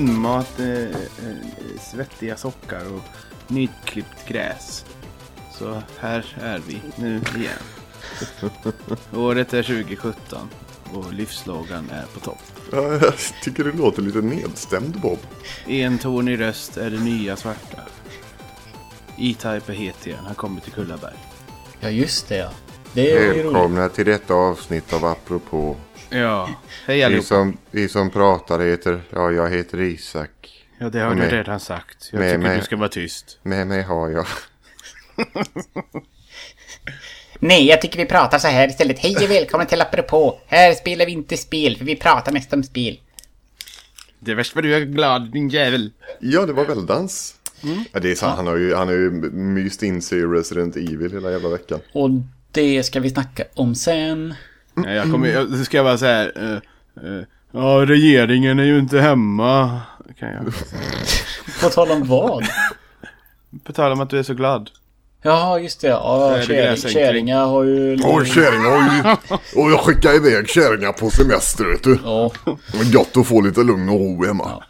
hundmat, eh, eh, svettiga sockar och nyklippt gräs. Så här är vi nu igen. Året är 2017 och livslågan är på topp. Ja, jag tycker det låter lite nedstämd Bob. Entonig röst är det nya svarta. E-Type är het igen, han kommer till Kullaberg. Ja, just det ja. Det är ju roligt. Välkomna till detta avsnitt av Apropå. Ja, hej Vi allihopa. som, vi som pratar heter, ja jag heter Isak. Ja, det har du Med- redan sagt. Jag med tycker mig. du ska vara tyst. Med mig har jag. Nej, jag tycker vi pratar så här istället. Hej och välkommen till Apropå. Här spelar vi inte spel, för vi pratar mest om spel. Det är värst vad du är glad, din jävel. Ja, det var väldans. Mm. Ja, det är sant, han har ju, han har ju myst in sig i Resident Evil hela jävla veckan. Och det ska vi snacka om sen. Nej, jag kommer, jag, det ska vara så här. eh, eh, ja, regeringen är ju inte hemma. Kan jag. På tal om vad? På tal om att du är så glad. Ja, just det. Ja, det käring, käringar har ju... Åh, kärringar har ju... Och jag skickar iväg kärringar på semester, vet du. Ja, var gott att få lite lugn och ro hemma.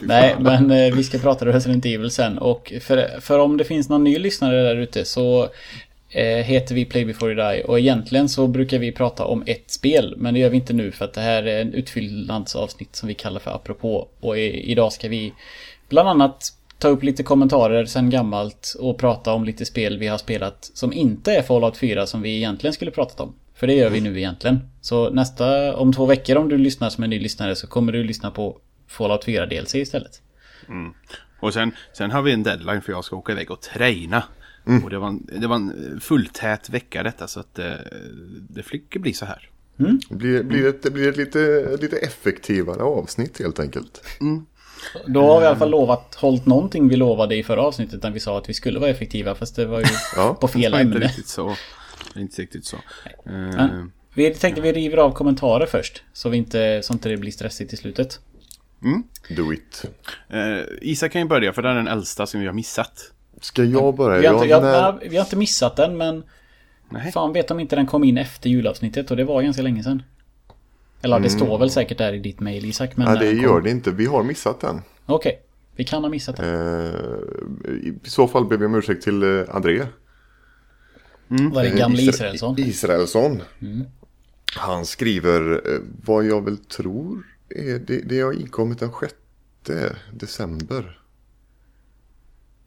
nej, men eh, vi ska prata Resident Evil sen. Och för, för om det finns någon ny lyssnare där ute så Eh, heter vi Play Before You Die. Och egentligen så brukar vi prata om ett spel. Men det gör vi inte nu för att det här är en utfyllnadsavsnitt som vi kallar för Apropå. Och idag ska vi bland annat ta upp lite kommentarer sen gammalt och prata om lite spel vi har spelat som inte är Fallout 4 som vi egentligen skulle pratat om. För det gör vi nu egentligen. Så nästa, om två veckor om du lyssnar som en ny lyssnare så kommer du lyssna på Fallout 4 DLC istället. Mm. Och sen, sen har vi en deadline för jag ska åka iväg och träna. Och det var, en, det var en fulltät vecka detta så att eh, det fick bli så här. Det blir, blir, ett, det blir ett lite, lite effektivare avsnitt helt enkelt. Då har vi i alla fall lovat, hållit någonting vi lovade i förra avsnittet när vi sa att vi skulle vara effektiva fast det var ju Ja, på fel var inte ämne. riktigt så. Inte riktigt så. Eh, Men vi tänkte vi river av kommentarer först. Så, vi inte, så inte det blir stressigt i slutet. Do it. eh, Isak kan ju börja för den är den äldsta som vi har missat. Ska jag börja? Vi har, inte, Jag, när, vi har inte missat den men Nej. fan vet om inte den kom in efter julavsnittet och det var ganska länge sedan. Eller det står väl säkert där i ditt mail Isak. Men Mm. ja, det den gör kom- det inte. Vi har missat den. Okej, vi kan ha missat den. Eh, I så fall ber vi om ursäkt till eh, André. var det gamle Isra- Israelsson? Israelsson. Han skriver eh, vad jag väl tror är det, det har inkommit den 6 december.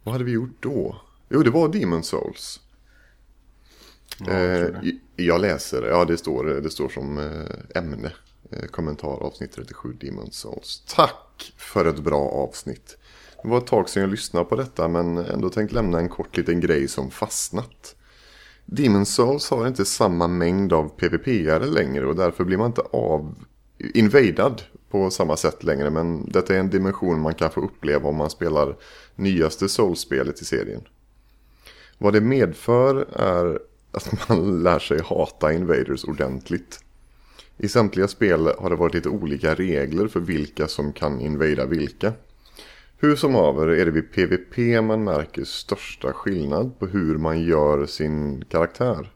Vad hade vi gjort då? Jo, det var Demon Souls. Eh, jag läser, ja det står, det står som eh, ämne. Eh, kommentar avsnitt 37 Demon Souls. Tack för ett bra avsnitt. Det var ett tag sedan jag lyssnade på detta men ändå tänkt lämna en kort liten grej som fastnat. Demon Souls har inte samma mängd av PVP-are längre och därför blir man inte av invadad på samma sätt längre. Men detta är en dimension man kan få uppleva om man spelar nyaste Souls-spelet i serien. Vad det medför är att man lär sig hata invaders ordentligt. I samtliga spel har det varit lite olika regler för vilka som kan invada vilka. Hur som haver är det vid PVP man märker största skillnad på hur man gör sin karaktär.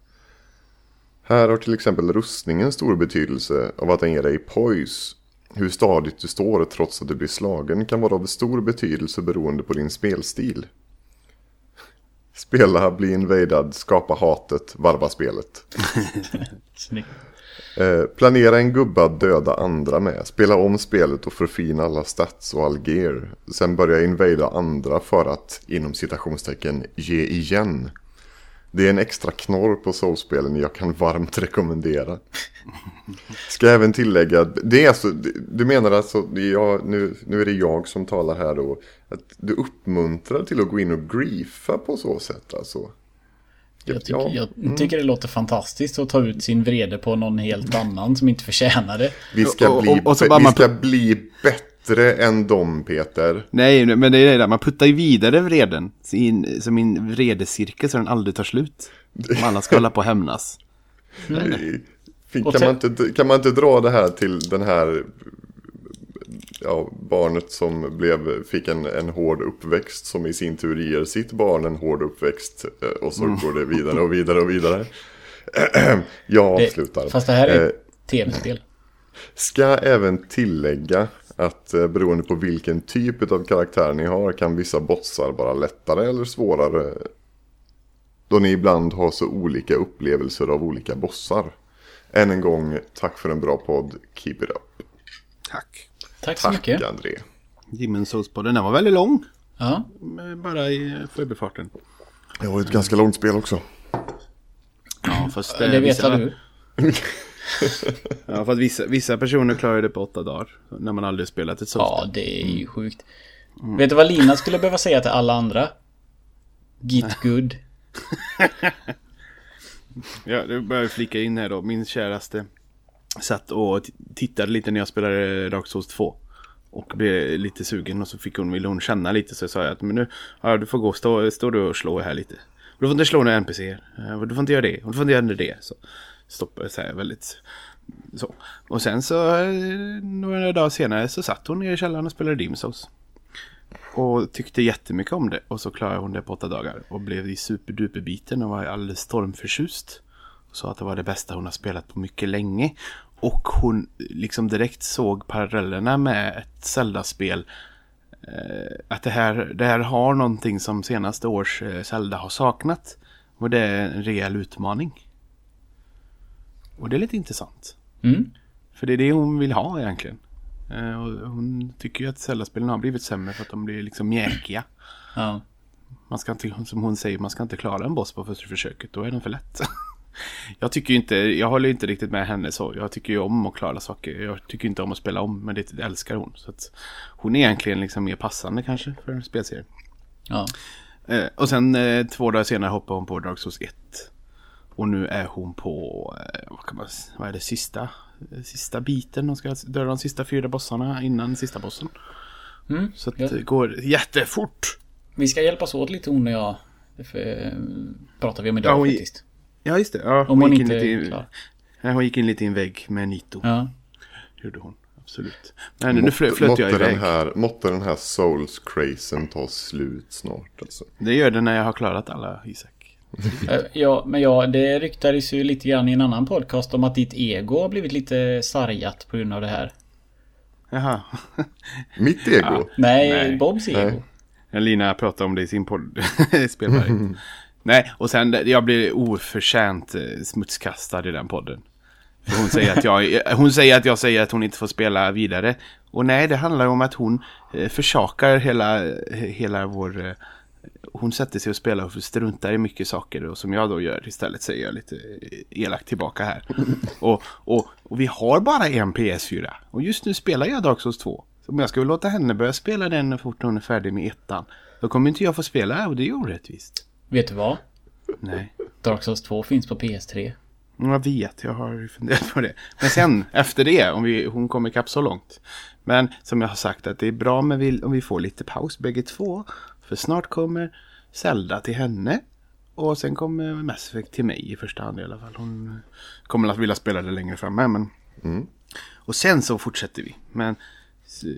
Här har till exempel rustningen stor betydelse av att den ger dig poise. Hur stadigt du står trots att du blir slagen kan vara av stor betydelse beroende på din spelstil. Spela, bli invadad, skapa hatet, varva spelet. Snyggt. Eh, planera en gubba att döda andra med. Spela om spelet och förfina alla stats och all gear. Sen börja invada andra för att, inom citationstecken, ge igen. Det är en extra knorr på soulspelen jag kan varmt rekommendera. Ska även tillägga, det är alltså, du menar alltså, jag, nu, nu är det jag som talar här då, att du uppmuntrar till att gå in och griefa på så sätt alltså? Jag, tycker, Ja, Mm. jag tycker det låter fantastiskt att ta ut sin vrede på någon helt annan som inte förtjänar det. Vi ska, Och- bli, och- och bara vi man- ska bli bättre än dem Peter. Nej, men det är det där. Man puttar ju vidare vreden. Sin, som en vredescirkel så den aldrig tar slut. Om alla ska hålla på och hämnas. Fin- Och Kan man, inte, kan man inte dra det här till den här ja, barnet som blev, fick en, en hård uppväxt som i sin tur ger sitt barn en hård uppväxt eh, och så Mm. går det vidare och vidare och vidare. Jag Det- avslutar. Fast det här är Eh, ett tv-spel. Ska även tillägga att eh, beroende på vilken typ av karaktär ni har kan vissa bossar vara lättare eller svårare. Då ni ibland har så olika upplevelser av olika bossar. Än en gång, tack för en bra podd. Keep it up. Tack. Tack så Tack mycket. André. Jimmens Souls-podden, den var väldigt lång. Ja. men Bara i förbifarten. Det var ett ganska långt spel också. Ja, fast eh, Det vet vissa, du? Ja, fast vissa, vissa personer klarar det på åtta dagar. När man aldrig spelat ett Ja, Souls. det är ju sjukt. Vet du vad Lina skulle behöva säga till alla andra? Git good. Ja, det börjar jag flika in här då. Min käraste satt och tittade lite när jag spelade Dark Souls 2. Och blev lite sugen och så fick hon, ville hon känna lite så sa jag att men nu, ja du får gå, stå, stå du och slå här lite. Du får inte slå några NPCer. Du får inte göra det. Och du får inte göra det. Så stoppade så här väldigt så. Och sen så eh, några dagar senare så satt hon nere i källaren och spelade Demon's Och tyckte jättemycket om det. Och så klarade hon det på åtta dagar. Och blev i superduperbiten och var alldeles stormförtjust. Och sa att det var det bästa hon har spelat på mycket länge. Och hon eh, liksom direkt såg parallellerna med ett Zelda-spel. Eh, att det här, det här har någonting som senaste års eh, Zelda har saknat. Och det är en rejäl utmaning. Och det är lite intressant. Mm. För det är det hon vill ha egentligen. Eh, och hon tycker ju att Zelda-spelen har blivit sämre för att de blir liksom mjäkiga. Ja. Man ska inte, som hon säger, man ska inte klara en boss på första försöket. Då är den för lätt. jag tycker ju inte, jag håller inte riktigt med henne så. Jag tycker ju om att klara saker. Jag tycker inte om att spela om, men det älskar hon. Så att hon är egentligen liksom mer passande kanske för en spelserie. Ja. Eh, och sen eh, två dagar senare hoppade hon på Dark Souls 1. Och nu är hon på, eh, vad kan man vad är det, sista, eh, sista biten. Hon ska döda de sista fyra bossarna innan sista bossen. Mm. Så att Ja. det går jättefort. Vi ska hjälpas åt lite hon och jag. Det för, pratar vi om idag Ja, hon- faktiskt. Ja, just det. Ja, Om hon gick in lite i, hon gick in lite i en vägg med Nito. Ja. Gjorde hon. Absolut. Men nu flöt, flöt jag måtte, den iväg. här, måtte den här souls-crazen ta slut snart alltså. Det gör det när jag har klarat alla, Isak. Eh, Ja, men ja, det ryktades ju lite grann i en annan podcast om att ditt ego har blivit lite sargat på grund av det här. Jaha. Mitt ego. Nej, Nej. Bobs ego. Nej. Lina pratade om det i sin podd. Spelberg. Nej, och sen jag blir oförtjänt eh, smutskastad i den podden. För hon, säger att jag, hon säger att jag säger att hon inte får spela vidare. Och nej, det handlar om att hon eh, försakar hela, hela vår... Hon sätter sig och spelar och struntar i mycket saker. Och som jag då gör istället säger jag lite elakt tillbaka här. Och, och, och vi har bara en PS4. Och just nu spelar jag Dark Souls 2. Så om jag skulle låta henne börja spela den fort hon är färdig med ettan. Då kommer inte jag få spela och det är orättvist. Vet du vad? Nej. Dark Souls 2 finns på PS3. Jag vet, jag har funderat på det. Men sen efter det, om vi, hon kommer ikapp så långt. Men som jag har sagt att det är bra med vi, om vi får lite paus bägge två. För snart kommer Zelda till henne. Och sen kommer Mass Effect till mig i första hand i alla fall. Hon kommer att vilja spela det längre fram med. Men... Och sen så fortsätter vi. Men så, eh,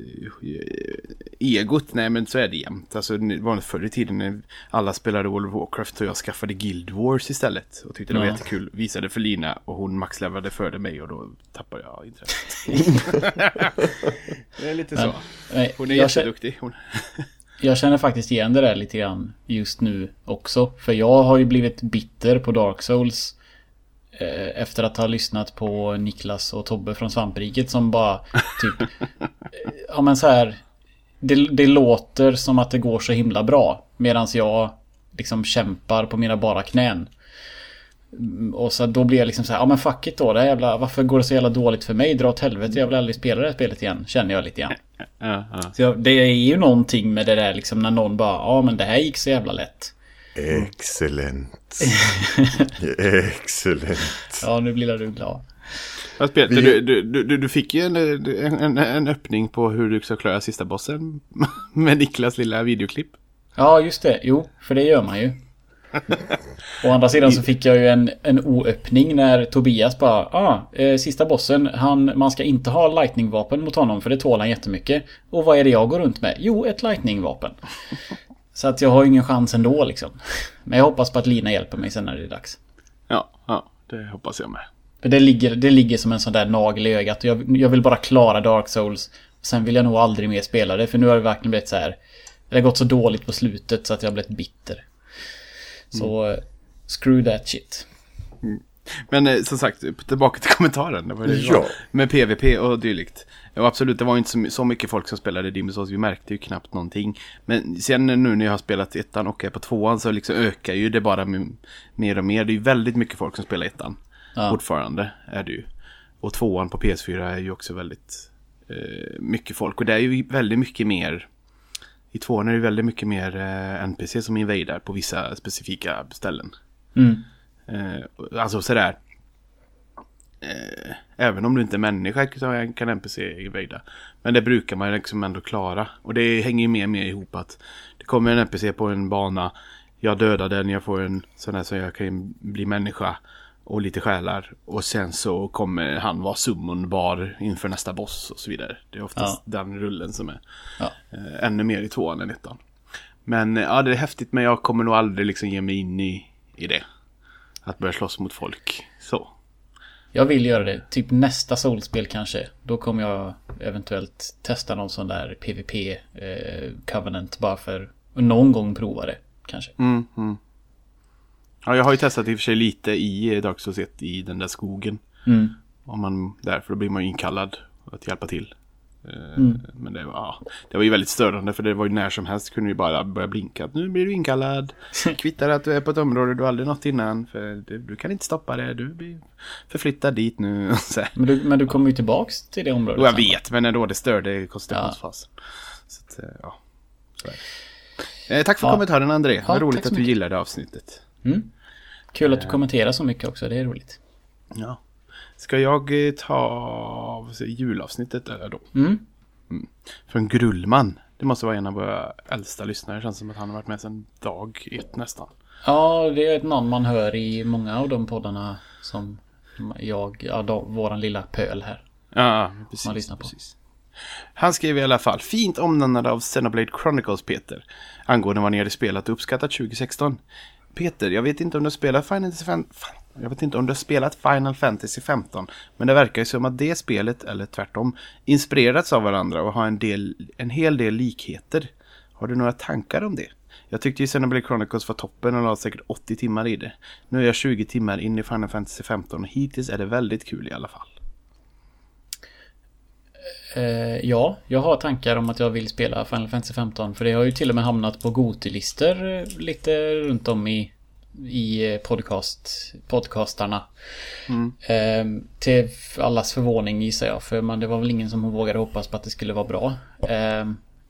egot, nej men så är det jämt. Alltså det var förr i tiden när alla spelade World of Warcraft och jag skaffade Guild Wars istället. Och tyckte det var Ja. jättekul. Visade för Lina och hon maxlevade före mig och då tappade jag intresset. det är lite så. Nej, Hon är jag, jätteduktig. Hon... jag känner faktiskt igen det där lite grann just nu också. För jag har ju blivit bitter på Dark Souls. eh, Efter att ha lyssnat på Niklas och Tobbe från Svampriket som bara typ... eh, Ja men så här. Det, det låter som att det går så himla bra. Medan jag liksom kämpar på mina bara knän. Mm, och så då blir jag liksom så här, ja men fuck it då. Det jävla, varför går det så jävla dåligt för mig? Dra åt helvete, jag vill aldrig spela det här spelet igen. Känner jag lite grann. Ja, ja. Så det är ju någonting med det där liksom när någon bara, ja men det här gick så jävla lätt. Excellent. Excellent. Ja, nu blir du glad. Fast Peter, Vi- du, du, du, du- du fick ju en, en, en öppning på hur du ska klara sista bossen med Niklas lilla videoklipp. Ja, just det. Jo, för det gör man ju. Å andra sidan så fick jag ju en, en oöppning när Tobias bara ah, eh, sista bossen, han, man ska inte ha lightning-vapen mot honom för det tål han jättemycket. Och vad är det jag går runt med? Jo, ett lightning-vapen. Så att jag har ju ingen chans ändå liksom. Men jag hoppas på att Lina hjälper mig sen när det är dags. Ja, ja, det hoppas jag med. För det ligger, det ligger som en sån där nagel i ögat. Jag, jag vill bara klara Dark Souls. Sen vill jag nog aldrig mer spela det, för nu har det verkligen blivit så här. Det har gått så dåligt på slutet så att jag har blivit bitter. Så, mm. screw that shit. Men eh, som sagt, tillbaka till kommentaren. Det var det ja. Med PVP och dylikt. Och absolut, det var inte så, så mycket folk som spelade Demon's Souls. Vi märkte ju knappt någonting. Men sen nu när jag har spelat ettan och är på tvåan så liksom ökar ju det bara mer och mer. Det är ju väldigt mycket folk som spelar ettan. Ja. Fortfarande är det ju. Och tvåan på PS4 är ju också väldigt eh, mycket folk. Och det är ju väldigt mycket mer. I tvåan är det väldigt mycket mer eh, NPC som invadar på vissa specifika ställen. Mm. Eh, alltså sådär. Eh, även om du inte är människa så kan NPC invada. Men det brukar man liksom ändå klara. Och det hänger ju mer och mer ihop att det kommer en NPC på en bana. Jag dödar den, jag får en sån här så jag kan bli människa. Och lite själar. Och sen så kommer han vara summonbar inför nästa boss och så vidare. Det är oftast ja. den rullen som är ja. eh, ännu mer i tvåan än ettan. Men ja, det är häftigt men jag kommer nog aldrig liksom ge mig in i, i det. Att börja slåss mot folk. Så. Jag vill göra det. Typ nästa solspel kanske. Då kommer jag eventuellt testa någon sån där PVP eh, Covenant bara för att någon gång prova det. Kanske. Mm, mm. Ja, jag har ju testat i och för sig lite i Dark Souls 1 i den där skogen. Mm. Om man, därför blir man ju inkallad att hjälpa till. Eh, mm. Men det var, ja, det var ju väldigt störande för det var ju när som helst kunde ju bara börja blinka. Nu blir du inkallad. Kvittar att du är på ett område du aldrig nått innan. För du, du kan inte stoppa det. Du blir förflyttad dit nu. men, du, men du kommer ju tillbaks till det området. Och jag vet, men ändå det störde koncentrationsfasen. Ja. Så att, eh, ja. Så eh, tack för ja. kommentaren André. Ja, Vad roligt att du gillade avsnittet. Mm. Kul att du kommenterar så mycket också. Det är roligt. Ja. Ska jag eh, ta julavsnittet där då? Mm. Mm. Från Grullman. Det måste vara en av våra äldsta lyssnare. Det känns som att han har varit med sedan dag ett nästan. Ja, det är ett namn man hör i många av de poddarna som jag, ja, då, våran lilla pöl här. Ja, precis. Man lyssnar på. Precis. Han skrev i alla fall fint omnämnande av Xenoblade Chronicles Peter. Angående vad ni hade spelat och uppskattat 2016. Peter, jag vet inte om du spelar Final Fantasy jag vet inte om du har spelat Final Fantasy 15. Men det verkar ju som att det spelet, eller tvärtom, inspirerats av varandra och har en, del, en hel del likheter. Har du några tankar om det? Jag tyckte ju Xenoblade Chronicles var toppen och la säkert 80 timmar i det. Nu är jag 20 timmar in i Final Fantasy 15 och hittills är det väldigt kul i alla fall. Uh, ja, jag har tankar om att jag vill spela Final Fantasy 15 för det har ju till och med hamnat på Goti-listor lite runt om i i eh, podcast, podcastarna. Mm. Eh, till allas förvåning gissar jag. För man, det var väl ingen som vågade hoppas på att det skulle vara bra. Eh,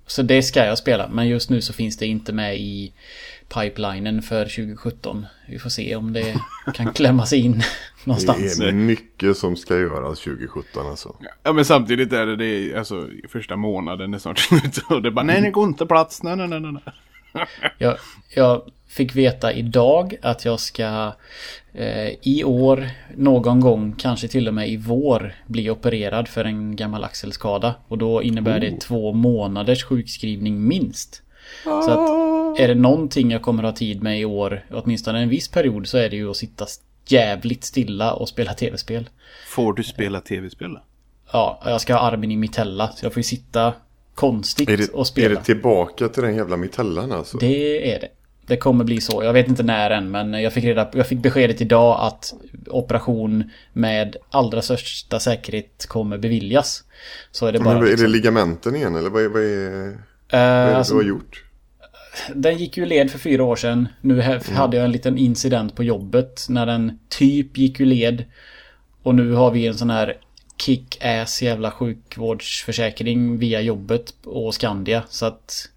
så det ska jag spela. Men just nu så finns det inte med i pipelinen för 2017. Vi får se om det kan klämmas in någonstans. Det är mycket som ska göras 2017 alltså. Ja men samtidigt är det, det är, alltså första månaden är snart slut. Och det är bara nej det går inte plats, nej nej nej nej. jag, jag fick veta idag att jag ska eh, i år, någon gång, kanske till och med i vår, bli opererad för en gammal axelskada. Och då innebär det oh. två månaders sjukskrivning minst. Så att är det någonting jag kommer ha tid med i år, åtminstone en viss period, så är det ju att sitta jävligt stilla och spela tv-spel. Får du spela tv-spel? Ja, jag ska ha armen i mitella. Så jag får ju sitta konstigt det, och spela. Är det tillbaka till den jävla mitellan alltså? Det är det. Det kommer bli så. Jag vet inte när än men jag fick, reda, jag fick beskedet idag att operation med allra största säkerhet kommer beviljas. Så är det bara... Men är det liksom- ligamenten igen eller vad är, vad är, vad är det alltså, du har gjort? Den gick ju led för fyra år sedan. Nu mm. hade jag en liten incident på jobbet när den typ gick ur led. Och nu har vi en sån här kick-ass jävla sjukvårdsförsäkring via jobbet och Skandia. Så att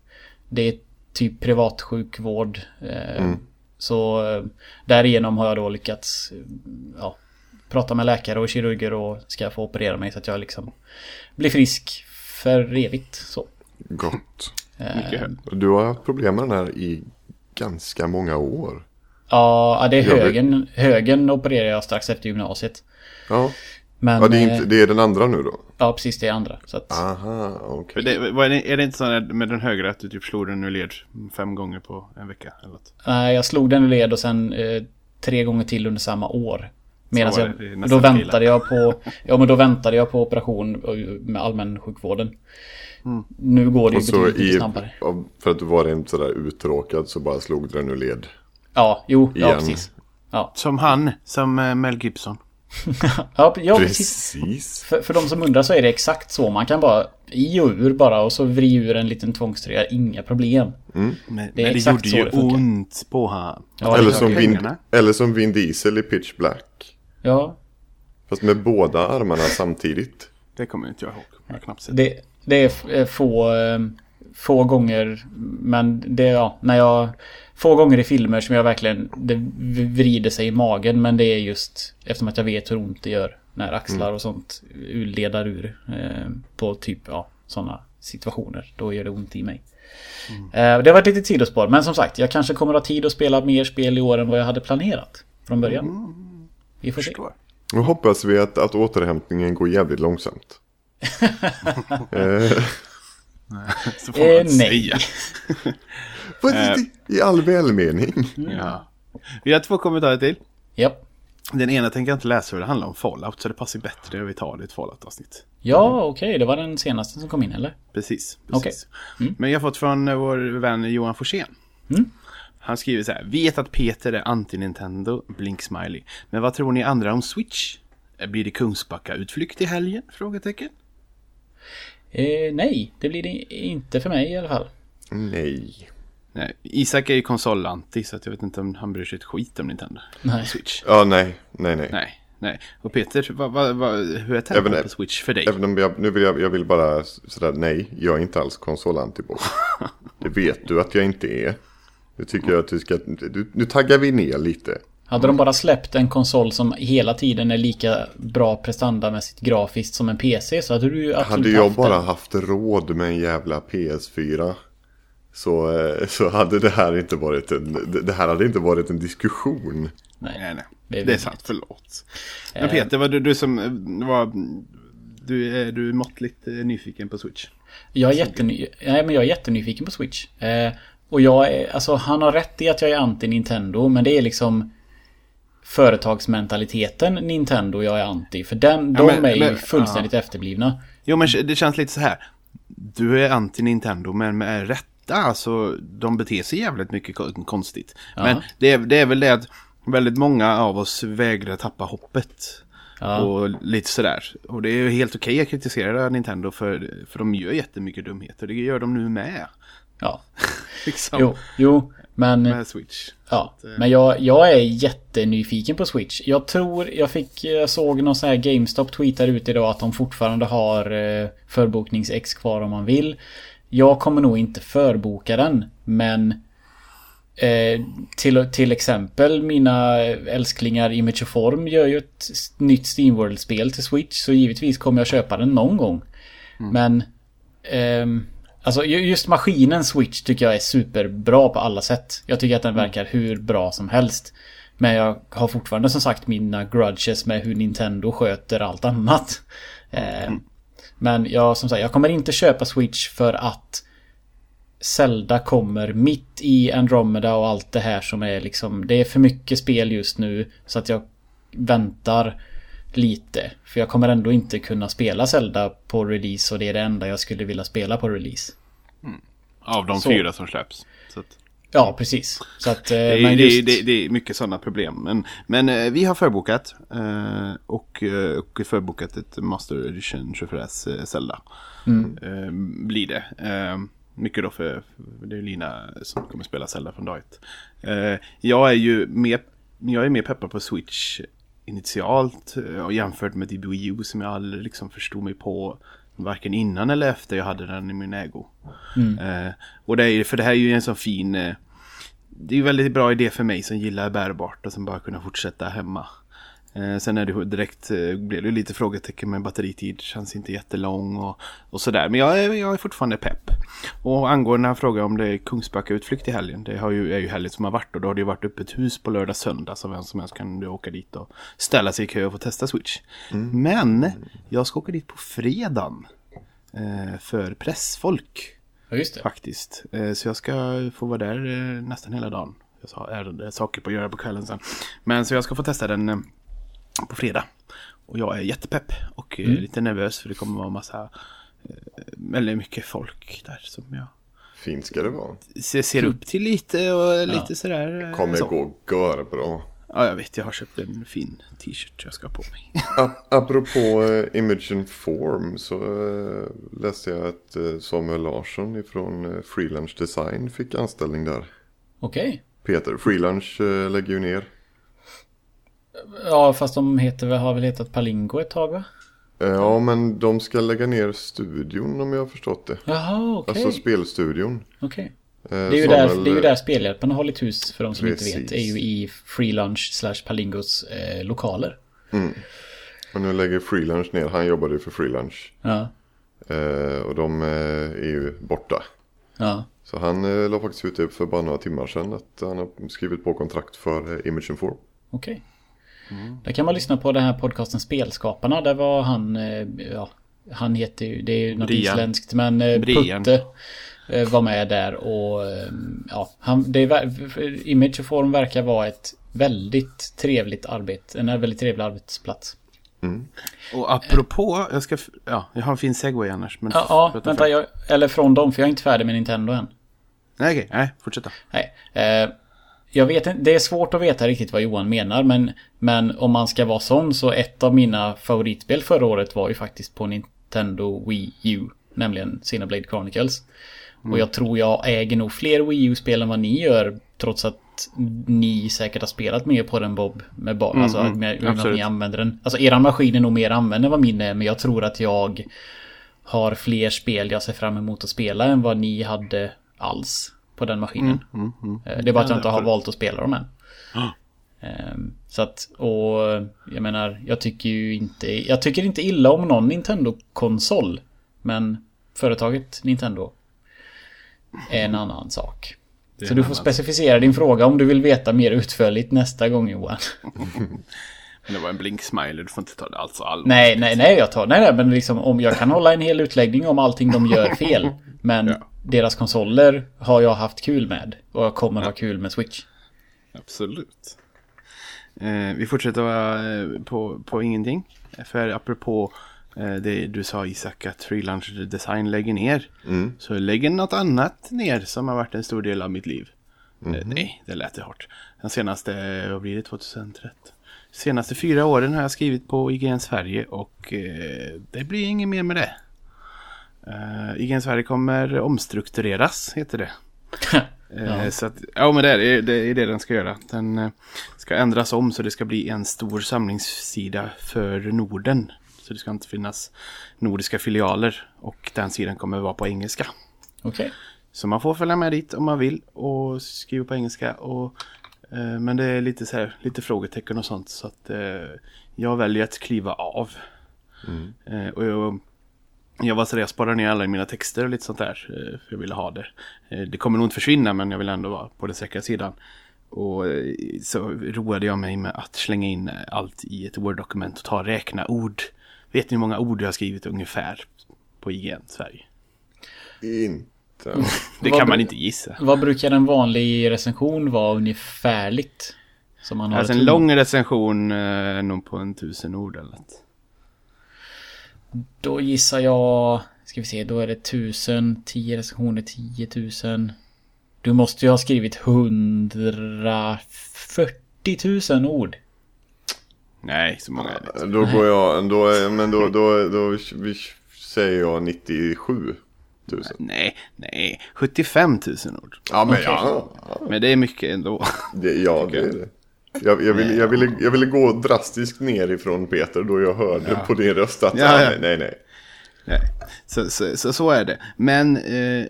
det är typ privatsjukvård. Eh, mm. Så eh, därigenom har jag då lyckats ja, prata med läkare och kirurger och ska få operera mig så att jag liksom blir frisk för evigt. Så. Gott. Eh, du har haft problem med den här i ganska många år. Ja, det är högen. Högen opererade jag strax efter gymnasiet. Ja. Men, ja, det är, inte, det är den andra nu då? Ja, precis det är andra. Så att... Aha, okej. Okay. är, är, det inte så med den högra att du typ slog den ur led fem gånger på en vecka? Eller något? Nej, jag slog den ur led och sen eh, tre gånger till under samma år. Medan jag, då väntade jag på... Ja men då väntade jag på operation med allmänsjukvården. Nu går det ju Och så betydligt i, snabbare. för att du var inte sådär uttråkad så bara slog du den ur led. Ja, jo, ja precis. Ja, Som han, som eh, Mel Gibson. ja, ja precis. Precis. För, för de som undrar så är det exakt så. Man kan bara i och ur bara och så vri ur en liten tvångströja. Inga problem. Men Det är men det gjorde ju det ont på han. Ja, eller, det som Vin, eller som Vin Diesel i Pitch Black. Ja, Fast med båda armarna samtidigt. Det kommer inte jag ihåg. Jag knappt sett. det, det är är få, eh, få gånger. Men det är ja, när jag... Få gånger i filmer som jag verkligen... Det vrider sig i magen. Men det är just eftersom att jag vet hur ont det gör. När axlar och sånt ledar ur. Eh, på typ, ja, sådana situationer. Då gör det ont i mig. Eh, det har varit lite sidospår. Men som sagt, jag kanske kommer ha tid att spela mer spel i år än vad jag hade planerat. Från början. Vi får se. Nu hoppas vi att, att återhämtningen går jävligt långsamt. eh, Så får man Eh, nej. säga. vad är det I all välmening. Ja. Vi har två kommentarer till. Japp. Den ena tänker jag inte läsa för det handlar om Fallout så det passar bättre att vi tar det i ett Fallout-avsnitt. Ja, okej. Det var den senaste som kom in, eller? Precis. Precis. Men jag har fått från eh, vår vän Johan Forsén. Han skriver så här. Vet att Peter är anti-Nintendo, blink smiley. Men vad tror ni andra om Switch? Eh, Blir det Kungsbacka-utflykt i helgen? Frågetecken. Eh, nej, det blir det inte för mig i alla fall. Nej. Nej, Isak är ju konsolanti så jag vet inte om han bryr sig ett skit om Nintendo. Nej. Switch. Ja, nej. Nej, nej. Nej, nej. Och Peter, vad, vad, vad, hur är tempot på Switch för dig? Även om jag, nu vill jag, jag vill bara sådär, nej, jag är inte alls konsolantiboy. Det vet du att jag inte är. Nu tycker jag att du ska, du, nu taggar vi ner lite. Hade de bara släppt en konsol som hela tiden är lika bra prestandamässigt grafiskt som en PC så hade du ju absolut Hade jag haft bara haft råd med en jävla PS4 så, eh, så hade det här inte varit en, det- det här hade inte varit en diskussion. Nej, nej. Det Det är är, vidrigt. sant, förlåt. Men Peter, var du, du som eh, var... Du är du är måttligt eh, nyfiken på Switch? Jag är, jätteny... Nej, men jag är jättenyfiken på Switch. Eh, och jag är, alltså han har rätt i att jag är anti Nintendo men det är liksom företagsmentaliteten Nintendo jag är anti. För den, Ja, de men- är ju men- fullständigt efterblivna. Jo, men det känns lite så här. Du är anti-Nintendo, men med rätta. Alltså, de beter sig jävligt mycket kon- konstigt. Men det är, det är väl det att väldigt många av oss vägrar tappa hoppet. Ja. Och lite sådär. Och det är ju helt okej att kritisera Nintendo för, för de gör jättemycket dumheter. Det gör de nu med. Ja. Liksom. Jo, jo. Men... Med Switch. Ja, men jag, jag är jättenyfiken på Switch. Jag tror, jag fick, jag såg någon sån här GameStop tweetar ut idag att de fortfarande har eh, förboknings-X kvar om man vill. Jag kommer nog inte förboka den, men eh, till, till exempel mina älsklingar Image Form gör ju ett nytt Steamworld-spel till Switch, så givetvis kommer jag köpa den någon gång. Men ehm, Alltså ju- just maskinen Switch tycker jag är superbra på alla sätt. Jag tycker att den verkar hur bra som helst. Men jag har fortfarande som sagt mina grudges med hur Nintendo sköter allt annat. Eh, Men jag, som sagt, jag kommer inte köpa Switch för att Zelda kommer mitt i Andromeda och allt det här som är liksom Det är för mycket spel just nu så att jag väntar lite. För jag kommer ändå inte kunna spela Zelda på release och det är det enda jag skulle vilja spela på release. Av de Så. fyra som släpps. Att, Ja, precis. Så att... eh, det, är, just, det, är- det är mycket sådana problem. Men, men eh, vi har förbokat. eh, Och, och förbokat ett Master Edition 24S eh, Zelda. Eh, Blir det. Mycket då för, för det är Lina som kommer spela Zelda från dag ett. Jag är ju mer, jag är mer peppad på Switch initialt eh, och jämfört med typ Wii U som jag aldrig liksom förstod mig på varken innan eller efter jag hade den i min ägo. Eh, och det är, för det här är ju en sån fin eh, det är ju väldigt bra idé för mig som gillar bärbart och som bara kunna fortsätta hemma. Eh, sen är det direkt, eh, blev det lite frågetecken med batteritid, känns inte jättelång och, och sådär. Men jag är, jag är fortfarande pepp. Och angående han frågar om det är Kungsbacka-utflykt i helgen, det har ju, är ju helgen som har varit och då har det ju varit öppet hus på lördag söndag så vem som helst kan du åka dit och ställa sig i kö och få testa Switch. Men jag ska åka dit på fredagen eh, för pressfolk. ja, just det. Faktiskt. Så jag ska få vara där nästan hela dagen. Jag har ärende, saker på att göra på kvällen sen. Men så jag ska få testa den, på fredag. Och jag är jättepepp och eh, lite nervös för det kommer vara massa, eh, väldigt mycket folk där som jag Fint ska det vara. ser, ser upp till lite och lite sådär. Kommer så. gå görbra. Ja, jag vet. Jag har köpt en fin t-shirt jag ska ha på mig. Ap- Apropå eh, Image and Form så läste jag att Samuel Larsson ifrån Freelance Design fick anställning där. Okej. Peter, Freelance lägger ju ner. Ja, fast de heter, har väl hetat Palingo ett tag va? Eh, Ja, men de ska lägga ner studion om jag har förstått det. Jaha, okej. Alltså spelstudion. Okej. Eh, Det är ju där, det är ju där spelhjälpen har hållit hus för de som inte Precis. vet. är ju i Freelunch slash Palingos eh, lokaler. Och nu lägger Freelance ner. Han jobbade ju för Freelance. Ja. Eh, och de eh, är ju borta. Ja. Så han eh, la faktiskt ut det för bara några timmar sedan. Att han har skrivit på kontrakt för eh, Image and Form. Okej. Där kan man lyssna på den här podcasten Spelskaparna. Där var han, eh, ja, han heter ju, det är ju något Brian. isländskt, men eh, Brian. Putte eh, var med där och ja, han, det är, Image och Form verkar vara ett väldigt trevligt arbete, en väldigt trevlig arbetsplats. Och apropå, jag ska, ja, jag har en fin segway annars. Men Ja, ja vänta, jag, eller från dem, för jag är inte färdig med Nintendo än. Nej, okej, nej, fortsätta. Nej. Eh, jag vet inte, det är svårt att veta riktigt vad Johan menar men, men om man ska vara sån så ett av mina favoritspel förra året var ju faktiskt på Nintendo Wii U. Nämligen Xenoblade Chronicles. Och jag tror jag äger nog fler Wii U-spel än vad ni gör. Trots att ni säkert har spelat mer på den Bob. Med ba- alltså mm, med, med att ni använder den. Alltså eran maskin är nog mer använd än vad min är. Men jag tror att jag har fler spel jag ser fram emot att spela än vad ni hade alls på den maskinen. Eh, Det är bara att jag inte har valt att spela dem än. Ehm, Så att, och jag menar, jag tycker ju inte, jag tycker inte illa om någon Nintendo-konsol. Men företaget Nintendo är en annan sak. Så du får specificera din fråga om du vill veta mer utförligt nästa gång Johan. Men det var en blink-smiley, du får inte ta det alls allvarligt. Nej, nej, nej, jag tar, nej, nej, men liksom om jag kan hålla en hel utläggning om allting de gör fel. Men Ja. deras konsoler har jag haft kul med. Och jag kommer ha kul med Switch. Absolut. Eh, vi fortsätter eh, på, på ingenting. För apropå eh, det du sa Isak att Freelance Design lägger ner. Så lägger något annat ner som har varit en stor del av mitt liv. Eh, nej, det lät det hårt. Den senaste, eh, vad blir det, 2013? Senaste fyra åren har jag skrivit på IGN Sverige och eh, det blir inget mer med det. Uh, IGN Sverige kommer omstruktureras, heter det. Eh, Så att, ja men det är det, är det den ska göra. Den eh, ska ändras om så det ska bli en stor samlingssida för Norden. Så det ska inte finnas nordiska filialer och den sidan kommer vara på engelska. Okej. Så man får följa med dit om man vill och skriva på engelska. Och, eh, men det är lite, så här, lite frågetecken och sånt så att eh, jag väljer att kliva av. Eh, och jag, jag var så där, jag sparade ner alla mina texter och lite sånt där. eh, För jag ville ha det. Eh, det kommer nog inte försvinna men jag vill ändå vara på den säkra sidan. Och eh, så roade jag mig med att slänga in eh, allt i ett Word-dokument och ta räkna ord. Vet ni hur många ord jag har skrivit ungefär på IGN Sverige? Inte. Det Vad kan man inte gissa. Vad brukar en vanlig recension vara ungefärligt? Som man har Alltså en lång recension eh, är nog på en tusen ord eller något. Då gissar jag... Ska vi se, då är det tusen, tio recensioner, tio tusen. Du måste ju ha skrivit 140 000 ord. Nej, så många är det inte. Då går jag, då, men då, då, då, vi säger jag 97 000. Nej, nej. 75 000 ord. Ja, men ja. Men det är mycket ändå. Det, ja, det är det. Jag, jag, ville, jag, ville, jag ville gå drastiskt ner ifrån Peter då jag hörde på din röst att Ja, ja, ja. nej, nej, nej. Nej. Så, så, så, så är det. Men eh,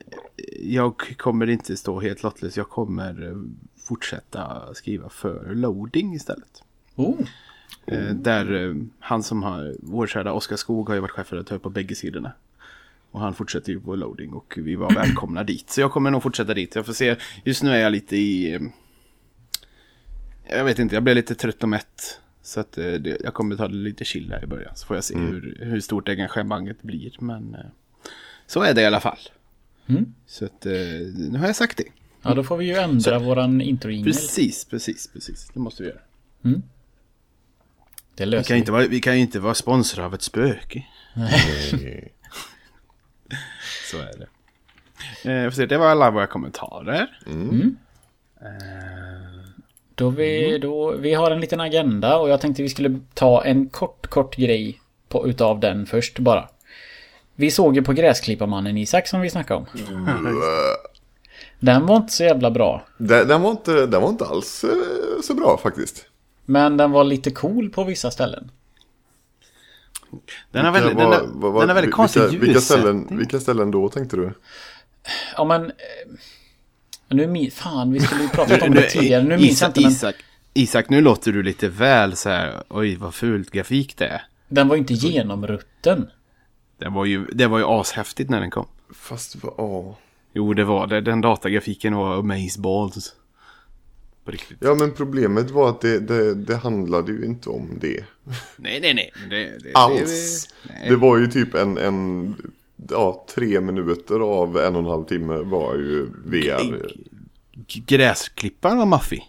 jag kommer inte stå helt lottlös. Jag kommer eh, fortsätta skriva för loading istället. Oh. Eh, där eh, han som har, vår kära Oskar Skog har ju varit chefredaktör på bägge sidorna. Och han fortsätter ju på loading och vi var välkomna dit. Så jag kommer nog fortsätta dit. Jag får se. Just nu är jag lite i... eh, Jag vet inte, jag blev lite trött och mätt. Så att eh, det, jag kommer ta det lite chill här i början. Så får jag se hur, hur stort engagemanget blir. Men eh, så är det i alla fall. Mm. Så att nu har jag sagt det. Ja, då får vi ju ändra våran intro Precis, precis, precis. Det måste vi göra. Det Vi löser kan, vi. inte vara, vi kan ju inte vara sponsrade av ett spöke. Nej. Så är det. Eh, se, det var alla våra kommentarer. Då vi, då, vi har en liten agenda och jag tänkte vi skulle ta en kort, kort grej på, utav den först bara. Vi såg ju på Gräsklipparmannen Isak som vi snackade om. Den var inte så jävla bra. Den, den, var inte, den var inte alls eh, så bra faktiskt. Men den var lite cool på vissa ställen. Den Vilka väldigt, den var- har, vad- vad- den har väldigt vilka- konstig vilka ställen, vilka ställen då tänkte du? Ja men... eh, Nu är min... Fan, vi skulle ju pratat om det tidigare. Nu minns jag Isak, inte men Isak, Isak, nu låter du lite väl så här. Oj, vad fult grafik det är. den var ju inte genomrutten. Det var ju, det var ju ashäftigt när den kom. Fast, ja. Jo, det var det. Den datagrafiken var amazeballs. På riktigt. Ja men problemet var att det, det, det handlade ju inte om det. Nej, nej, nej. Det, det, Alls. Det, nej. Det var ju typ en, en ja, tre minuter av en och en halv timme var ju VR. Gräsklipparen var maffig.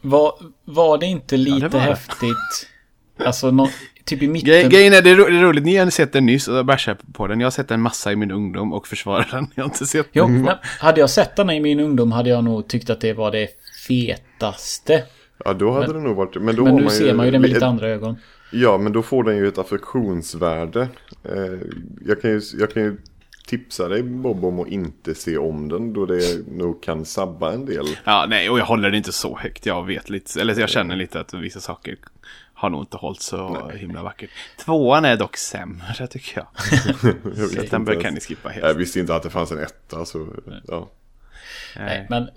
Var, var det inte lite var det. häftigt? Alltså nå, typ i mitten. Grej, grejen är, det är, ro, det är roligt, ni har sett den nyss och bärsar på den. Jag har sett den massa i min ungdom och försvarar den. Jag har inte sett Jo, den. men hade jag sett den i min ungdom hade jag nog tyckt att det var det fetaste. Ja då hade det nog varit Men, då Men nu man ser man ju det med lite andra ögon. Ja men då får den ju ett affektionsvärde. Eh, jag, kan ju, jag kan ju tipsa dig Bob om att inte se om den då det nog kan sabba en del. Ja, nej, och jag håller det inte så högt. Jag vet lite, eller jag känner lite att vissa saker har nog inte hållit så himla vackert. Tvåan är dock sämre tycker jag. Jag Så den bör ens. kan ni skippa helt. Jag visste inte att det fanns en etta så ja. Nej, men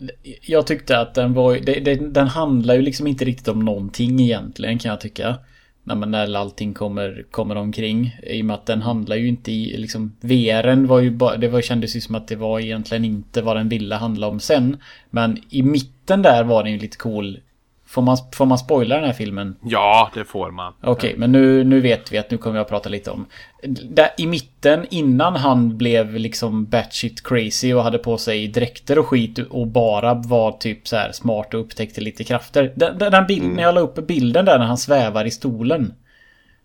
jag tyckte att den var det, det, Den handlar ju liksom inte riktigt om någonting egentligen kan jag tycka. När, man, när allting kommer, kommer omkring. I och med att den handlar ju inte i liksom VRen var ju bara, det var, kändes ju som att det var egentligen inte vad den ville handla om sen. Men i mitten där var den ju lite cool. Får man, får man spoila den här filmen? Ja, det får man. Okej, men nu, nu vet vi att nu kommer jag prata lite om. Där, I mitten, innan han blev liksom batshit crazy och hade på sig dräkter och skit och bara var typ så här smart och upptäckte lite krafter. Den, den, den bild, När jag la upp bilden där när han svävar i stolen.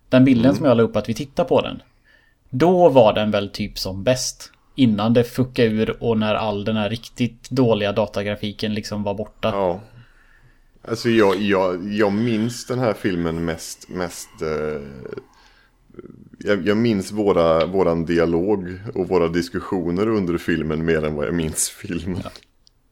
Den bilden som jag la upp att vi tittar på den. Då var den väl typ som bäst. Innan det fuckade ur och när all den här riktigt dåliga datagrafiken liksom var borta. ja. Alltså jag, jag, jag minns den här filmen mest, mest eh, jag, jag minns våra, våran dialog och våra diskussioner under filmen mer än vad jag minns filmen.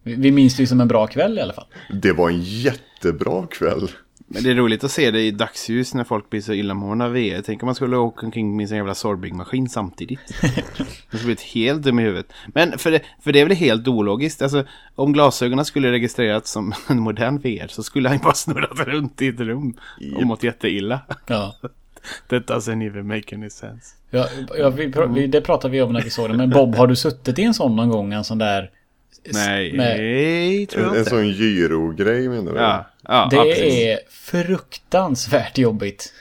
Vi vi minns det ju som en bra kväll i alla fall. Det var en jättebra kväll. Men det är roligt att se det i dagsljus när folk blir så illamående av VR. Tänk om man skulle åka omkring med sån jävla Sorbig-maskin samtidigt. Det skulle blivit helt dum i huvudet. Men för det, för det är väl helt ologiskt. Alltså, om glasögonen skulle registreras som en modern VR så skulle han bara snurrat runt i ett rum och mått jätteilla. Ja. That doesn't even make any sense. Ja, ja vi, vi, det pratade vi om när vi såg det. Men Bob, har du suttit i en sån någon gång? En sån där... Nej, med- tror En, jag en inte. sån gyrogrej menar du? Ja, ja, det ja, är fruktansvärt jobbigt.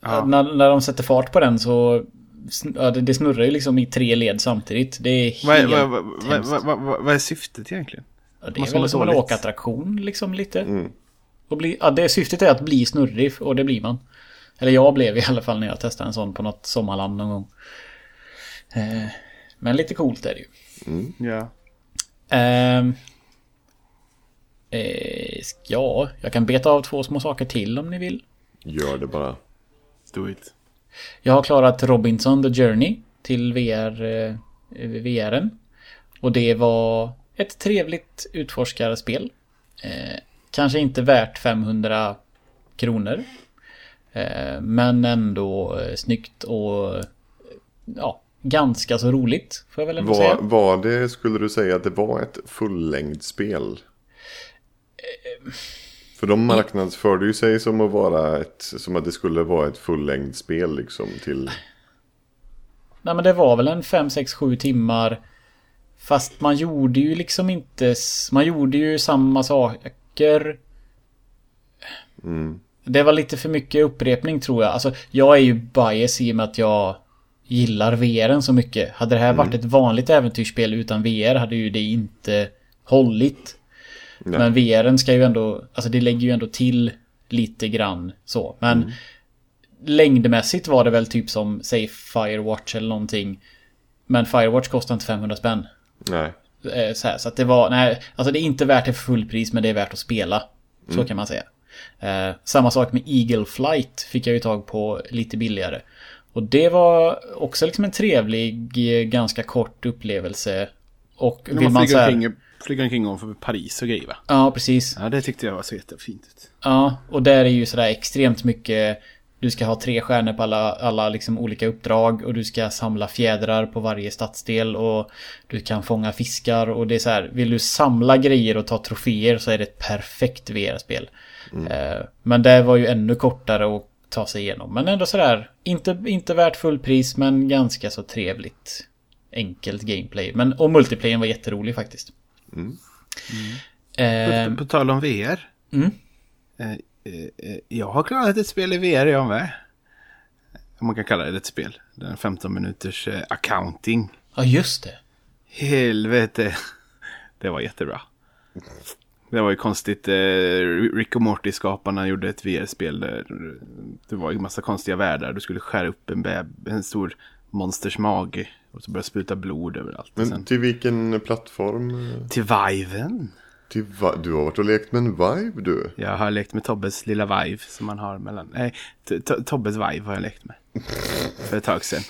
Ja. När, när de sätter fart på den så... Ja, det, det snurrar ju liksom i tre led samtidigt. Det är Vad, helt vad, vad, vad, hemskt. vad, vad, vad, vad är syftet egentligen? Ja, det är måste väl som en åkattraktion liksom lite. Mm. Och bli, ja, det syftet är att bli snurrig och det blir man. Eller jag blev i alla fall när jag testade en sån på något sommarland någon gång. Eh, men lite coolt är det ju. Ja. Ehm, eh, ja, jag kan beta av två små saker till om ni vill. Gör det bara. Do it. Jag har klarat Robinson the Journey till VR, eh, VRen. Och det var ett trevligt utforskarspel. Eh, kanske inte värt 500 kronor. Eh, men ändå eh, snyggt och eh, ja, ganska så roligt. Får jag väl Var, säga. var det, skulle du säga att det var ett fullängdspel? För de marknadsförde ju sig som att vara ett, som att det skulle vara ett fullängdspel liksom till... Nej men det var väl en 5, 6, 7 timmar. Fast man gjorde ju liksom inte... Man gjorde ju samma saker. Mm. Det var lite för mycket upprepning tror jag. Alltså jag är ju bias i och med att jag gillar VRen så mycket. Hade det här varit ett vanligt äventyrsspel utan VR hade ju det inte hållit. Nej. Men VRen ska ju ändå... Alltså det lägger ju ändå till lite grann så. Men längdmässigt var det väl typ som, säg Firewatch eller någonting. Men Firewatch kostar inte 500 spänn. Nej. Eh, Så, här, så att det var, nej, alltså det är inte värt det för fullpris men det är värt att spela. Så kan man säga. Eh, samma sak med Eagle Flight fick jag ju tag på lite billigare. Och det var också liksom en trevlig, ganska kort upplevelse. Och vill man man så här, flyger omkring om för Paris och grejer va? Ja, precis. Ja, det tyckte jag var så jättefint ut. Ja, och där är ju sådär extremt mycket Du ska ha tre stjärnor på alla, alla liksom olika uppdrag och du ska samla fjädrar på varje stadsdel och du kan fånga fiskar och det är så här. Vill du samla grejer och ta troféer så är det ett perfekt VR-spel. Eh, men det var ju ännu kortare att ta sig igenom. Men ändå sådär, inte, inte värt fullpris men ganska så trevligt. Enkelt gameplay. Men, och multiplayern var jätterolig faktiskt. Eh, På, på tal om VR. Mm. Eh, eh, eh, jag har klarat ett spel i VR jag med. Om man kan kalla det ett spel. Den 15 minuters eh, accounting. ja, just det. Helvete. Det var jättebra. Det var ju konstigt. eh, Rick och Morty-skaparna gjorde ett VR-spel där det var ju massa konstiga världar. Du skulle skära upp en, en stor monsters mage och så började spruta blod överallt. Men sen till vilken plattform? till Viven. Till va- du har varit och lekt med en Vive du. Jag har lekt med Tobbes lilla Vive som han har mellan... Nej, Tobbes Vive har jag lekt med. För ett tag sedan.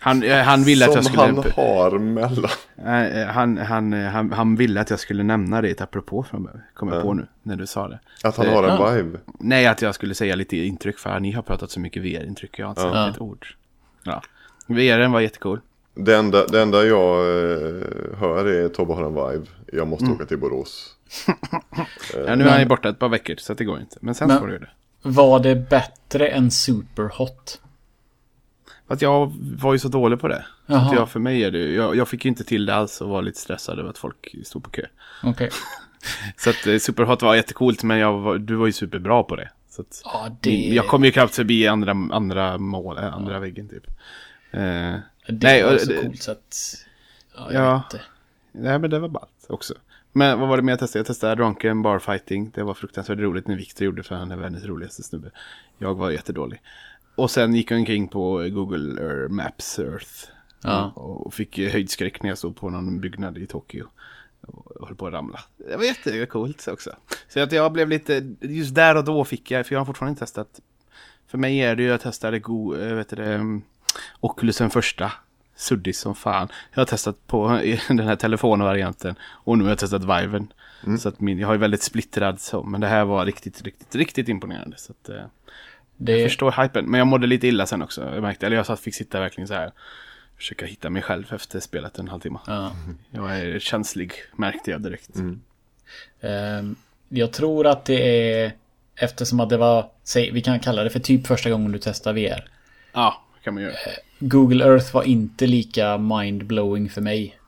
Han, eh, han ville att jag Som skulle... han har mellan. Nej, han, han, han, han ville att jag skulle nämna det apropå från kom jag på nu när du sa det. Att han har en Ja. Vive. Nej, att jag skulle säga lite intryck för ni har pratat så mycket VR-intryck. Jag har inte sagt Ja. ett ord. Ja. VR var jättecool. Det enda, det enda jag eh, hör är Tobbe har en Vive. Jag måste Mm. åka till Borås. Ja, nu är han ju borta ett par veckor så att det går inte. Men sen Men- får du det. Var det bättre än Superhot? För att jag var ju så dålig på det. Jaha. jag, för mig är det jag, jag fick ju inte till det alls och var lite stressad över att folk stod på kö. Okej. Så att eh, Superhot var jättecoolt men jag var, du var ju superbra på det. Så att, Ja, det... Jag kom ju knappt förbi andra, andra mål, äh, andra väggen typ. Eh, det nej, var och- så coolt så att... Ja, jag Ja. vet inte. nej men det var ballt också. Men vad var det mer jag testade? Jag testade Drunken Barfighting. Det var fruktansvärt roligt när Victor gjorde för han är världens roligaste snubbe. Jag var jättedålig. Och sen gick jag omkring på Google Maps Earth. Ja. Och fick höjdskräck när jag stod på någon byggnad i Tokyo. Och höll på att ramla. Det var jättecoolt också. Så att jag blev lite, just där och då fick jag, för jag har fortfarande inte testat. För mig är det ju, jag testade go, eh, vet det, mm, Oculusen första. Suddis som fan. Jag har testat på den här telefonvarianten. Och nu har jag testat Viven. Så att min, jag har ju väldigt splittrad så. Men det här var riktigt, riktigt, riktigt imponerande. Så att, eh, Det... jag förstår hypen. Men jag mådde lite illa sen också. Jag märkte, eller jag satt, fick sitta verkligen så här. Försöka hitta mig själv efter spelet en halvtimme. Ja. Jag är känslig, märkte jag direkt. Ehm, jag tror att det är... Eftersom att det var... Säg, vi kan kalla det för typ första gången du testar VR. Ja, kan man göra. Google Earth var inte lika mind-blowing för mig.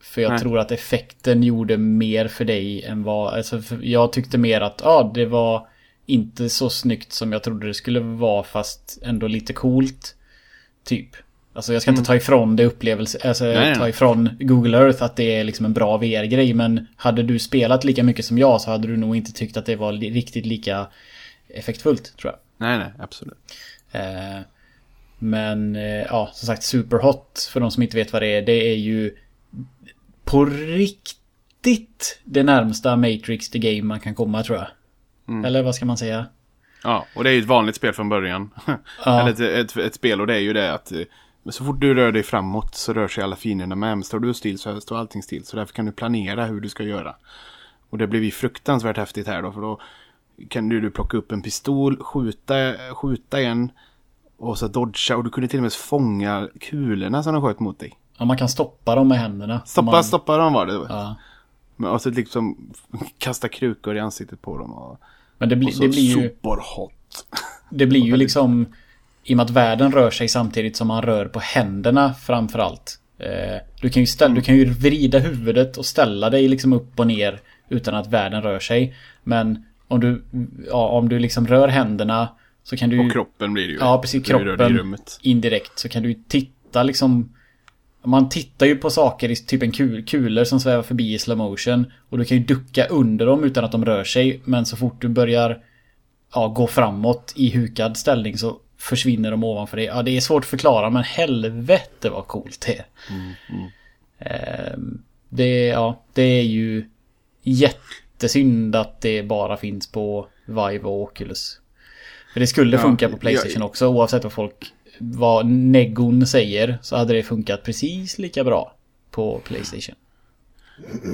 För jag Nej. tror att effekten gjorde mer för dig än vad... Alltså jag tyckte mer att ja, det var inte så snyggt som jag trodde det skulle vara fast ändå lite coolt. Typ. Alltså jag ska inte ta ifrån det upplevelse, alltså Mm. Nej, ta ifrån Google Earth att det är liksom en bra VR-grej. Men hade du spelat lika mycket som jag så hade du nog inte tyckt att det var riktigt lika effektfullt tror jag. Nej, nej, absolut. Eh, Men eh, ja, som sagt Superhot för de som inte vet vad det är. Det är ju på riktigt det närmsta Matrix the Game man kan komma tror jag. Eller vad ska man säga? Ja, och det är ju ett vanligt spel från början. Ja. Eller ett, ett, ett spel och det är ju det att eh, så fort du rör dig framåt så rör sig alla fienderna med. Står du still så står allting still. Så därför kan du planera hur du ska göra. Och det blir ju fruktansvärt häftigt här då. För då kan du, du plocka upp en pistol, skjuta, skjuta en och så dodga. Och du kunde till och med fånga kulorna som de sköt mot dig. Ja, man kan stoppa dem med händerna. Stoppa, man, stoppa dem var det. Ja. Men, och så liksom kasta krukor i ansiktet på dem. Och, Men det, blir och så det blir ju... superhot. Det blir ju liksom... I och med att världen rör sig samtidigt som man rör på händerna framförallt. Eh, du, kan ju ställa, du kan ju vrida huvudet och ställa dig liksom upp och ner utan att världen rör sig. Men om du, ja, om du liksom rör händerna så kan du. Och kroppen blir det ju. Ja, precis. Kroppen indirekt så kan du titta liksom... Man tittar ju på saker i typ en kul, kulor som svävar förbi i slow motion. Och du kan ju ducka under dem utan att de rör sig. Men så fort du börjar ja, gå framåt i hukad ställning så försvinner de ovanför det. Ja, det är svårt att förklara men helvete vad coolt det är. Ehm, det, ja, det är ju jättesynd att det bara finns på Vive och Oculus. För det skulle Ja, funka på jag- Playstation också oavsett vad folk, vad Negon säger så hade det funkat precis lika bra på Playstation.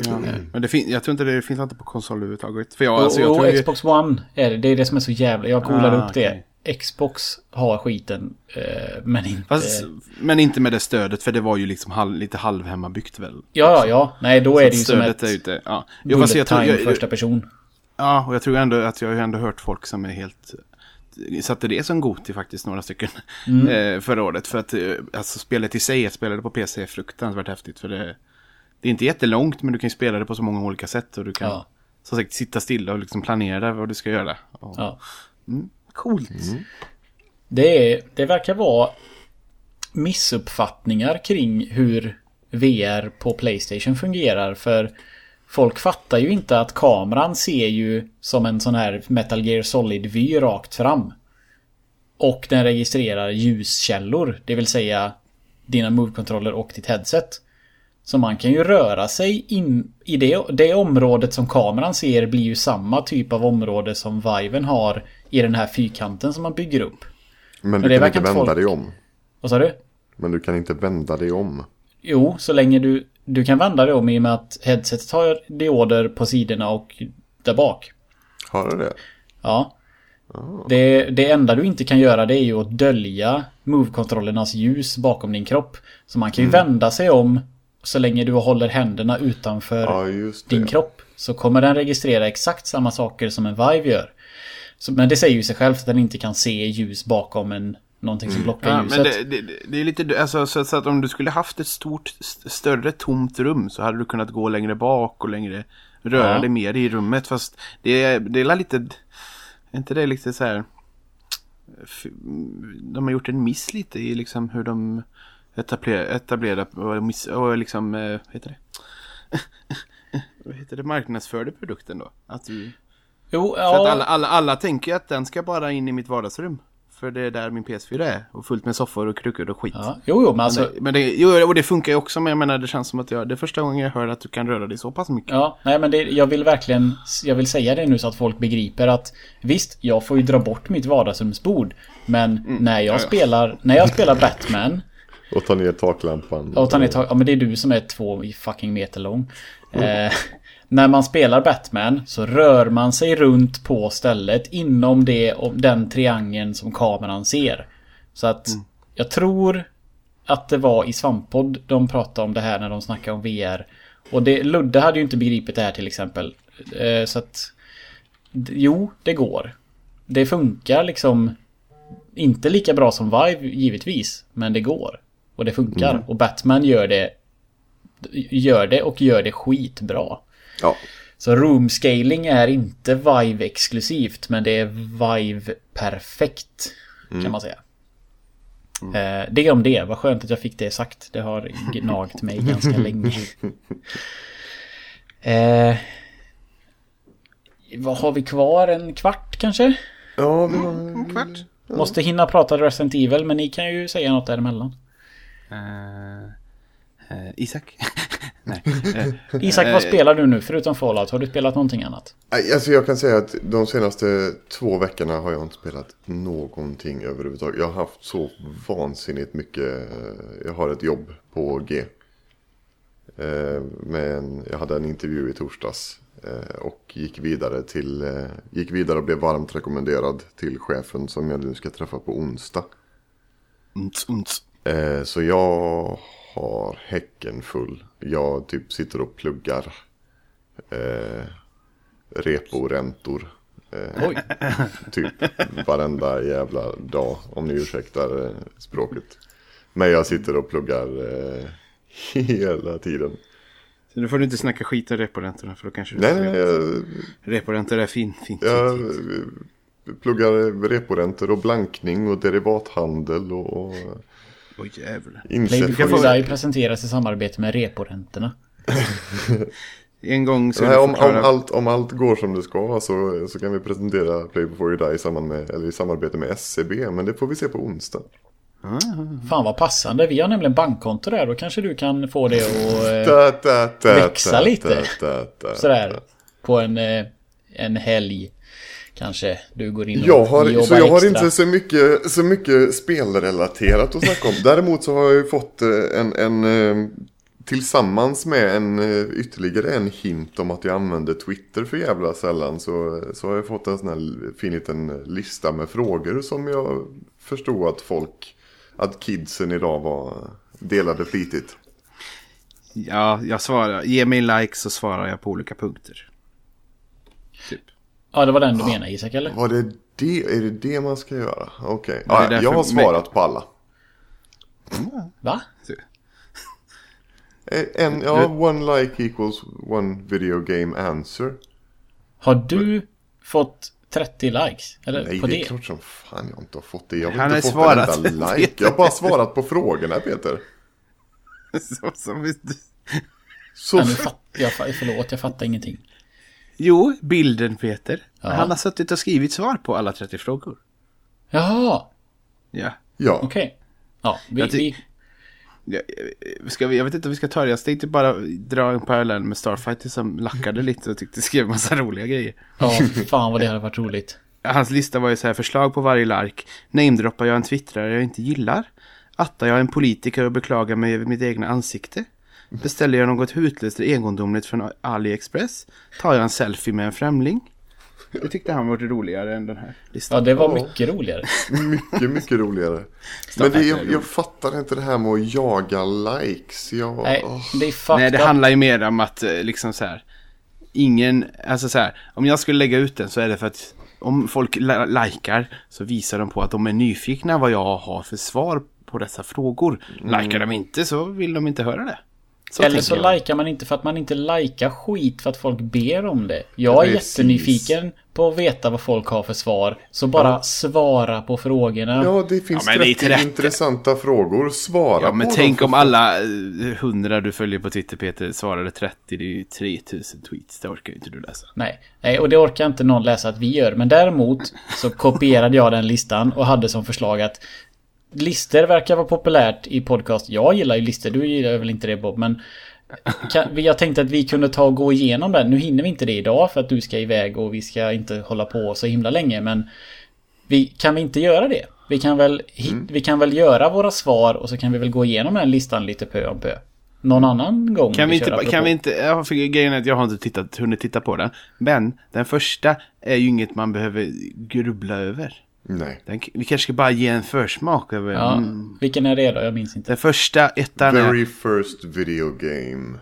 Ja. Men det fin- jag tror inte det finns inte på konsol överhuvudtaget. För jag, Och, alltså, jag och tror ju- Xbox One är det. Det är det som är så jävla... Jag googlade Ah, upp det. okej. Xbox har skiten. eh, men inte... Fast, men inte med det stödet för det var ju liksom halv, lite halvhemmabyggt väl. Ja, ja, ja. Nej, då Så är det ju som stödet ett... är ute. Ja. Jo, Bullet jag tror, time jag, första person. ja, och jag tror ändå att jag har ändå hört folk som är helt... Satte det som Goti faktiskt, några stycken. Mm. Eh, förra året. För att eh, alltså, spelet i sig, att spela det på PC är fruktansvärt häftigt. För det, det är inte jättelångt, men du kan ju spela det på så många olika sätt. Och du kan Ja. som sagt sitta stilla och liksom planera vad du ska göra. Och, Ja. Coolt. Det, är, det verkar vara missuppfattningar kring hur VR på Playstation fungerar. För folk fattar ju inte att kameran ser ju som en sån här Metal Gear Solid-vy rakt fram. Och den registrerar ljuskällor, det vill säga dina move-kontroller och ditt headset. Så man kan ju röra sig in i det, det området som kameran ser blir ju samma typ av område som Viven har i den här fyrkanten som man bygger upp. Men det du kan verkar inte inte vända folk- dig om. Vad sa du? Men du kan inte vända dig om. Jo, så länge du... Du kan vända dig om i och med att headsetet har dioder på sidorna och där bak. Har du det? Ja. Det, det enda du inte kan göra det är ju att dölja move-kontrollernas ljus bakom din kropp. Så man kan ju vända sig om så länge du håller händerna utanför Ja, din kropp. Så kommer den registrera exakt samma saker som en Vive gör. Så, men det säger ju sig självt att den inte kan se ljus bakom en, någonting som blockar Ja, ljuset. men det, det, det är lite, alltså, så, så att om du skulle haft ett stort, st- större tomt rum så hade du kunnat gå längre bak och längre, röra Ja. dig mer i rummet. Fast det är, det är lite, är inte det lite så här, de har gjort en miss lite i liksom hur de etablerar, etablerar och, miss, och liksom, eh, vad heter det? vad heter det, marknadsförde produkten då? Att du, Jo, för ja. att alla, alla, alla tänker att den ska bara in i mitt vardagsrum. För det är där min PS4 är. Och fullt med soffor och krukor och skit. ja. Jo, jo, men alltså... Men, det, men det, jo, och det funkar ju också. Men jag menar det känns som att jag, det är första gången jag hör att du kan röra dig så pass mycket. Ja, nej men det, jag vill verkligen Jag vill säga det nu så att folk begriper att Visst, jag får ju dra bort mitt vardagsrumsbord Men när jag Ja, ja. spelar När jag spelar Batman Och ta ner taklampan. och tar ner tag, Ja men det är du som är två fucking meter lång eh, När man spelar Batman så rör man sig runt på stället Inom det den triangeln som kameran ser. Så att Jag tror Att det var i Svamppodd de pratade om det här när de snackade om VR Och det, Ludde hade ju inte begripit det här till exempel. Eh, Så att Jo, det går. Det funkar liksom Inte lika bra som Vive givetvis Men det går. Och det funkar. Och Batman gör det Gör det och gör det skitbra Ja, så room scaling är inte Vive exklusivt men det är Vive perfekt. Kan man säga. Eh, det om det. Vad skönt att jag fick det sagt. Det har gnagt mig ganska länge. Eh, vad har vi kvar? En kvart kanske? ja vi har... Kvart. Måste hinna prata Resident Evil men ni kan ju säga något däremellan. Uh, Isak? Nej. eh, Isak, eh, vad spelar du nu förutom Fallout? Har du spelat någonting annat? Alltså jag kan säga att de senaste två veckorna har jag inte spelat någonting överhuvudtaget. Jag har haft så vansinnigt mycket. eh, Jag har ett jobb på G. Eh, Men jag hade en intervju i torsdags. eh, Och gick vidare till, eh, gick vidare och blev varmt rekommenderad till chefen som jag nu ska träffa på onsdag. Unts. Eh, Så jag har häcken full. Jag typ sitter och pluggar eh, reporäntor. Eh, Oj. typ varenda jävla dag om ni ursäktar eh, språket. Men jag sitter och pluggar eh, hela tiden. Så nu får du inte snacka skit om reporäntorna för då kanske du Nej, nej, jag, Reporäntor är fin, fint. jag fint, pluggar reporäntor och blankning och derivathandel och, och Oj jävlar. Play insättning. Before You Die presenteras i samarbete med reporäntorna. En gång så Nej, om, om, allt, om allt går som det ska så, så kan vi presentera Play before you die i, samband med, eller i samarbete med SCB. Men det får vi se på onsdag. Fan vad passande. Vi har nämligen bankkonto där. Då kanske du kan få det att... Eh, växa lite. Sådär. På en, eh, en helg. Kanske du går in och Jag har, jobbar så jag har extra. inte så mycket, så mycket spelrelaterat att snacka om. Däremot så har jag ju fått eh, en, en eh, tillsammans med en eh, ytterligare en hint om att jag använder Twitter för jävla sällan. Så, så har jag fått en sån här fin liten lista med frågor som jag förstod att folk, att kidsen idag var delade flitigt. Ja, jag svarar. Ge mig en like så svarar jag på olika punkter. Ja, det var den du menade Isak, eller? Var det det? Är det det man ska göra? Okej. Är Ja, jag har svarat på alla. Va? Eh, En, ja, one like equals one video game answer. Har du fått 30 likes? Eller Nej, på det det? är klart som fan jag inte har fått det. Jag har Han inte fått svarat. en enda like. Jag har bara svarat på frågorna, Peter. Så, som, Så, Ja, nu fatt, jag, förlåt, jag fattar ingenting. Jo, bilden Peter. Ja. Han har suttit och skrivit svar på alla 30 frågor. Jaha, Ja. ja. okej. Ja, vi, Jag ty- vi, Ja, eh, Ska vi, jag vet inte om vi ska ta det. Jag tänkte bara dra en parallell med Starfighter som lackade lite och tyckte skrev massa roliga grejer. ja, fan vad det hade varit roligt. Hans lista var ju så här förslag på varje lark. Namedroppar jag en twittrare jag inte gillar. Attar jag en politiker och beklagar mig över mitt egna ansikte. Beställer jag något hutlöst eller egendomligt från AliExpress. Tar jag en selfie med en främling. Det tyckte han var roligare än den här listan. Ja, det var mycket roligare. Mycket, mycket roligare. Men det, jag, jag fattar inte det här med att jaga likes. Jag, Nej, det är fucked Nej, det handlar ju mer om att eh, liksom så här. Ingen, alltså så här. Om jag skulle lägga ut den så är det för att om folk li- likar så visar de på att de är nyfikna vad jag har för svar på dessa frågor. Likar de inte så vill de inte höra det. Så Eller så likar man inte för att man inte likar skit för att folk ber om det. Jag är Precis. jättenyfiken på att veta vad folk har för svar. Så bara svara på frågorna. Ja, det finns Ja, men det är 30 30. intressanta frågor. Svara Ja, men på tänk dem. om alla eh, hundra du följer på Twitter Peter svarade 30. Det är ju 3000 tweets. Det orkar ju inte du läsa. Nej, nej, och det orkar inte någon läsa att vi gör. Men däremot så kopierade jag den listan och hade som förslag att Lister verkar vara populärt i podcast. Jag gillar ju lister, du gillar väl inte det Bob, men kan, jag tänkte att vi kunde ta och gå igenom den. Nu hinner vi inte det idag för att du ska iväg och vi ska inte hålla på så himla länge, men vi, kan vi inte göra det? Vi kan, väl, hit, vi kan väl göra våra svar och så kan vi väl gå igenom den listan lite pö om pö. Någon annan gång Kan vi kör inte, kan vi inte, ja, för grejen är att jag har inte tittat, hunnit titta på den. Men den första är ju inget man behöver grubbla över. Nej. Den, vi kanske ska bara ge en försmak över Ja, mm. vilken är det då? Jag minns inte. Den första ettan är... Very first video game.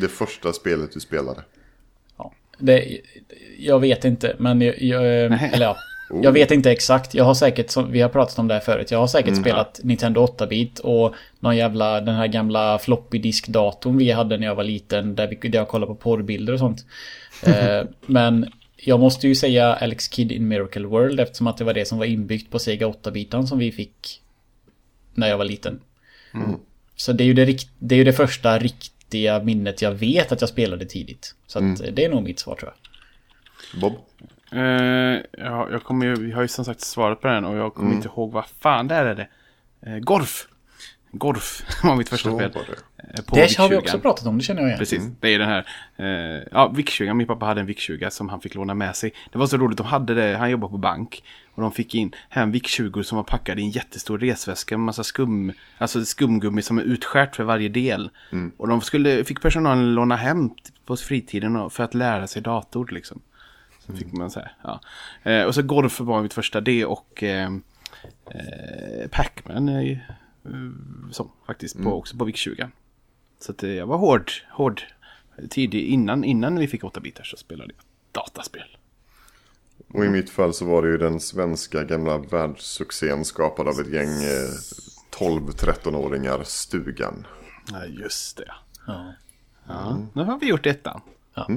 Det första spelet du spelade. Ja, det, jag vet inte, men jag, jag, eller ja, Oh. jag vet inte exakt. Jag har säkert, som vi har pratat om det här förut, jag har säkert spelat Nintendo 8-bit och någon jävla, den här gamla floppy disk-datorn vi hade när jag var liten, där, vi, där jag kollade på porrbilder och sånt. eh, men jag måste ju säga Alex Kidd in Miracle World eftersom att det var det som var inbyggt på Sega 8-bitan som vi fick när jag var liten. Så det är, ju det, det är ju det första riktiga minnet jag vet att jag spelade tidigt. Så att det är nog mitt svar tror jag. Bob? Eh, ja, jag kommer ju, vi har ju som sagt svarat på den och jag kommer inte ihåg vad fan där är det. Uh, Gorf. Gorf var mitt första spel. eh, på Det har vi 20. också pratat om, det känner jag igen. Precis, det är den här. Eh, ja, VIC-20. Min pappa hade en VIC-20 som han fick låna med sig. Det var så roligt, de hade det, han jobbade på bank. Och de fick in hem VIC-20 som var packade i en jättestor resväska med massa skum, alltså skumgummi som är utskärt för varje del. Och de skulle, fick personalen låna hem på fritiden för att lära sig dator liksom. Så fick man så här, ja. Eh, och så Gorf var mitt första, det och eh, Pac-Man är ju, eh, som faktiskt på, också på VIC-20. Så att eh, jag var hård, hård. Tidig, innan, innan vi fick 8 bitar så spelade jag dataspel. Och i mitt fall så var det ju den svenska gamla världssuccén skapad av ett gäng eh, 12-13-åringar, Stugan. Ja, just det. Ja. Ja, nu har vi gjort ettan. Ja.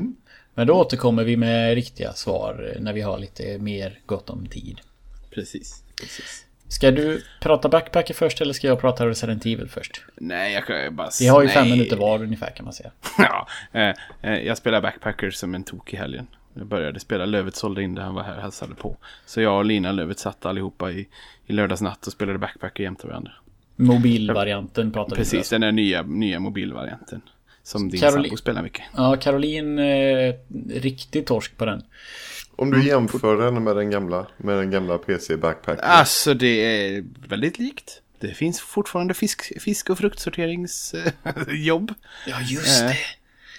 Men då återkommer vi med riktiga svar när vi har lite mer gott om tid. Precis, precis. Ska du prata Backpacker först eller ska jag prata Resident Evil först? Nej, jag kan bara... Vi har ju nej. fem minuter var ungefär kan man säga. ja, eh, eh, jag spelar Backpacker som en tok i helgen. Jag började spela, Lövet sålde in det, han var här och hälsade på. Så jag och Lina Lövet satt allihopa i, i lördagsnatt och spelade Backpacker jämte varandra. Mobilvarianten pratar vi Precis, den där nya, nya mobilvarianten. Som din Caroli- sambo spelar mycket. Ja, Caroline, eh, riktigt torsk på den. Om du jämför den med den gamla, med den gamla PC Backpacken. Alltså det är väldigt likt. Det finns fortfarande fisk, fisk och fruktsorteringsjobb. Ja, just det.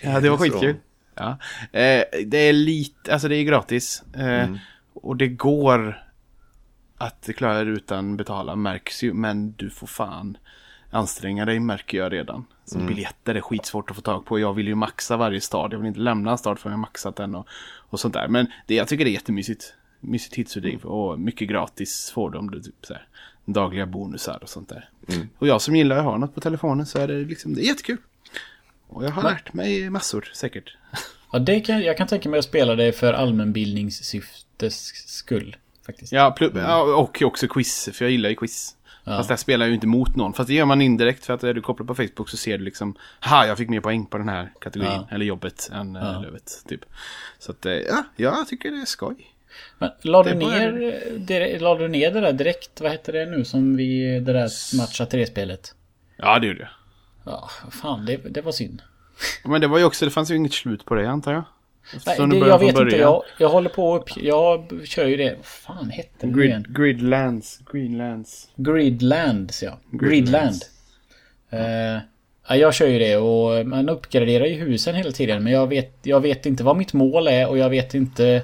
Ja, det var skitkul. Ja. Eh, det är lite, alltså det är gratis. Eh, Och det går att klara det utan betala märks ju. Men du får fan anstränga dig märker jag redan. Så biljetter är skitsvårt att få tag på. Jag vill ju maxa varje stad. Jag vill inte lämna en stad förrän jag maxat den och, och sånt där. Men det, jag tycker det är jättemysigt. Mysigt tidsfördriv och mycket gratis får de. Typ så här, dagliga bonusar och sånt där. Och jag som gillar att ha något på telefonen så är det liksom, det är jättekul. Och jag har lärt mig massor säkert. Ja, det kan, jag kan tänka mig att spela det för allmänbildningssyftes skull. Faktiskt. Ja, och också quiz, för jag gillar ju quiz. Fast där spelar ju inte mot någon. Fast det gör man indirekt för att är du kopplar på Facebook så ser du liksom Ha, jag fick mer poäng på den här kategorin, Ja. eller jobbet, än Ja. ja. lövet. Typ. Så att, eh, ja, jag tycker det är skoj. Men la du, ner, det, la du ner det där direkt? Vad hette det nu som vi... Det där matcha 3-spelet? Ja, det gjorde jag. Ja, fan det, det var synd. Men det var ju också, det fanns ju inget slut på det antar jag. Nej, det, jag vet inte. Jag, jag håller på upp... Jag kör ju det. Vad fan hette det igen? Grid, Gridlands, Greenlands. Gridlands, ja. Gridland. Gridlands. Eh, ja, jag kör ju det och man uppgraderar ju husen hela tiden. Men jag vet, jag vet inte vad mitt mål är och jag vet inte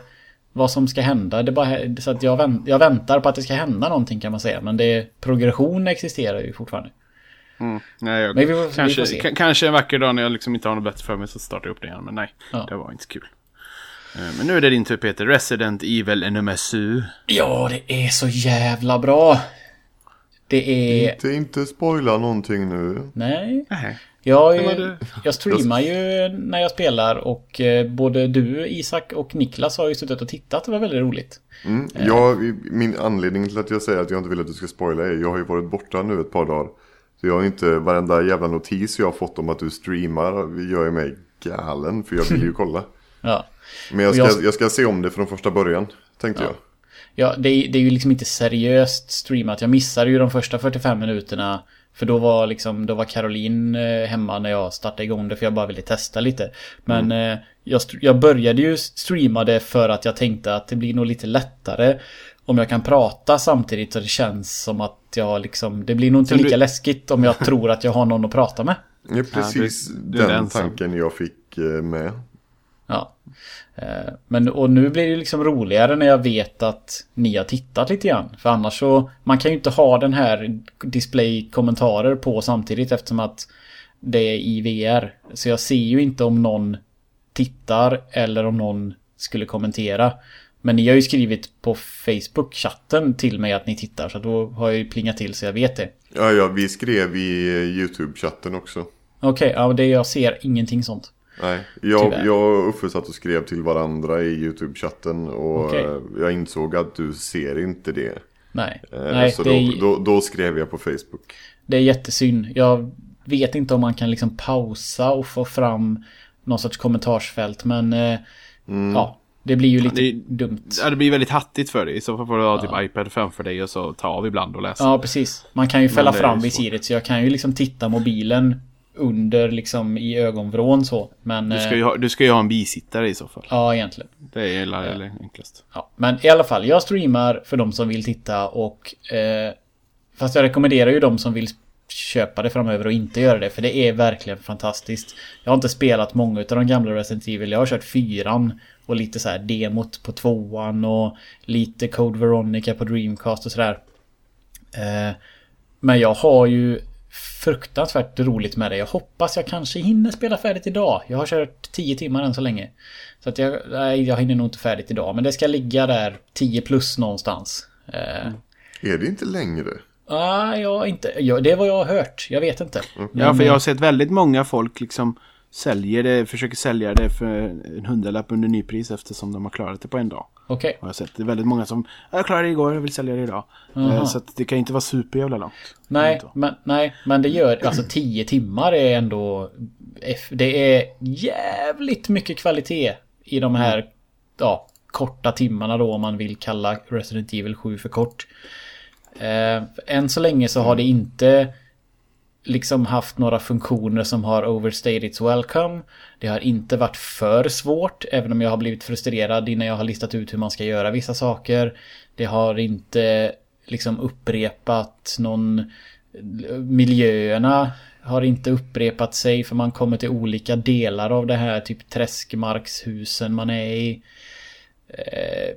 vad som ska hända. Det är bara, så att jag, vänt, jag väntar på att det ska hända någonting kan man säga. Men det, progression existerar ju fortfarande. Mm. Nej, jag, Men vi får- vi kanske, får se. ka- kanske en vacker dag när jag liksom inte har något bättre för mig så startar jag upp det igen. Men nej, Ja. det var inte så kul. Eh, Men nu är det din tur Peter. Resident Evil nummer 7. Ja, det är så jävla bra. Det är... Inte, inte spoila någonting nu. Nej. Nej. Jag, jag streamar ju när jag spelar och eh, både du, Isak och Niklas har ju suttit och tittat. Det var väldigt roligt. Mm. Jag, min anledning till att jag säger att jag inte vill att du ska spoila är jag har ju varit borta nu ett par dagar. Så jag har inte, varenda jävla notis jag har fått om att du streamar gör ju mig galen för jag vill ju kolla. Ja. Men jag ska, jag- jag ska se om det från första början, tänkte jag. Ja, det är, det är ju liksom inte seriöst streamat. Jag missade ju de första 45 minuterna. För då var liksom, då var Caroline eh, hemma när jag startade igång det för jag bara ville testa lite. Men eh, jag, jag började ju streama det för att jag tänkte att det blir nog lite lättare om jag kan prata samtidigt så det känns som att jag liksom, det blir nog inte Men du- lika läskigt om jag tror att jag har någon att prata med. Det är precis du- du är den tanken jag fick eh, med. Ja. Eh, Men och nu blir det liksom roligare när jag vet att ni har tittat lite grann. För annars så, man kan ju inte ha den här display-kommentarer på samtidigt eftersom att det är i VR. Så jag ser ju inte om någon tittar eller om någon skulle kommentera. Men ni har ju skrivit på Facebook-chatten till mig att ni tittar så då har jag ju plingat till så jag vet det. Ja, ja, vi skrev i eh, YouTube-chatten också. Okej, ja det jag ser ingenting sånt. Nej, jag, Tyvärr. jag och Uffe satt och skrev till varandra i YouTube-chatten och Okej. eh, jag insåg att du ser inte det. Nej. Eh, Nej, så det då, är... då, då skrev jag på Facebook. Det är jättesynd. Jag vet inte om man kan liksom pausa och få fram någon sorts kommentarsfält. Men eh, ja, det blir ju lite Det- dumt. Ja, det blir väldigt hattigt för dig. I så fall får du ha typ iPad framför dig och så ta av ibland och läsa. Ja, precis. Man kan ju fälla fram visiret. Så jag kan ju liksom titta mobilen under liksom i ögonvrån så. Men... Du, ska eh, ju ha, du ska ju ha en bisittare i så fall. Ja, egentligen. Det är eller enklast. Ja, men i alla fall, jag streamar för de som vill titta och... Eh, fast jag rekommenderar ju de som vill köpa det framöver och inte göra det. För det är verkligen fantastiskt. Jag har inte spelat många av de gamla Resident Evil. Jag har kört fyran och lite så här demot på tvåan och lite Code Veronica på Dreamcast och sådär. Eh, men jag har ju fruktansvärt roligt med det. Jag hoppas jag kanske hinner spela färdigt idag. Jag har kört 10 timmar än så länge. Så att jag, nej, jag hinner nog inte färdigt idag. Men det ska ligga där 10 plus någonstans. Eh, mm. Är det inte längre? Ah, jag inte, ja, det är vad jag har hört. Jag vet inte. Ja, för jag har sett väldigt många folk liksom säljer det, försöker sälja det för en hundralapp under nypris eftersom de har klarat det på en dag. Okej. Har jag sett. Det är väldigt många som, jag klarade det igår, jag vill sälja det idag. Jaha. Eh, Så att det kan inte vara superjävla långt. Nej, men, nej, men det gör, alltså 10 timmar är ändå, F- det är jävligt mycket kvalitet i de här, ja, korta timmarna då om man vill kalla Resident Evil 7 för kort. Eh, än så länge så har det inte liksom haft några funktioner som har overstayed its welcome. Det har inte varit för svårt, även om jag har blivit frustrerad innan jag har listat ut hur man ska göra vissa saker. Det har inte liksom upprepat någon... Miljöerna har inte upprepat sig för man kommer till olika delar av det här, typ träskmarkshusen man är i. Eh,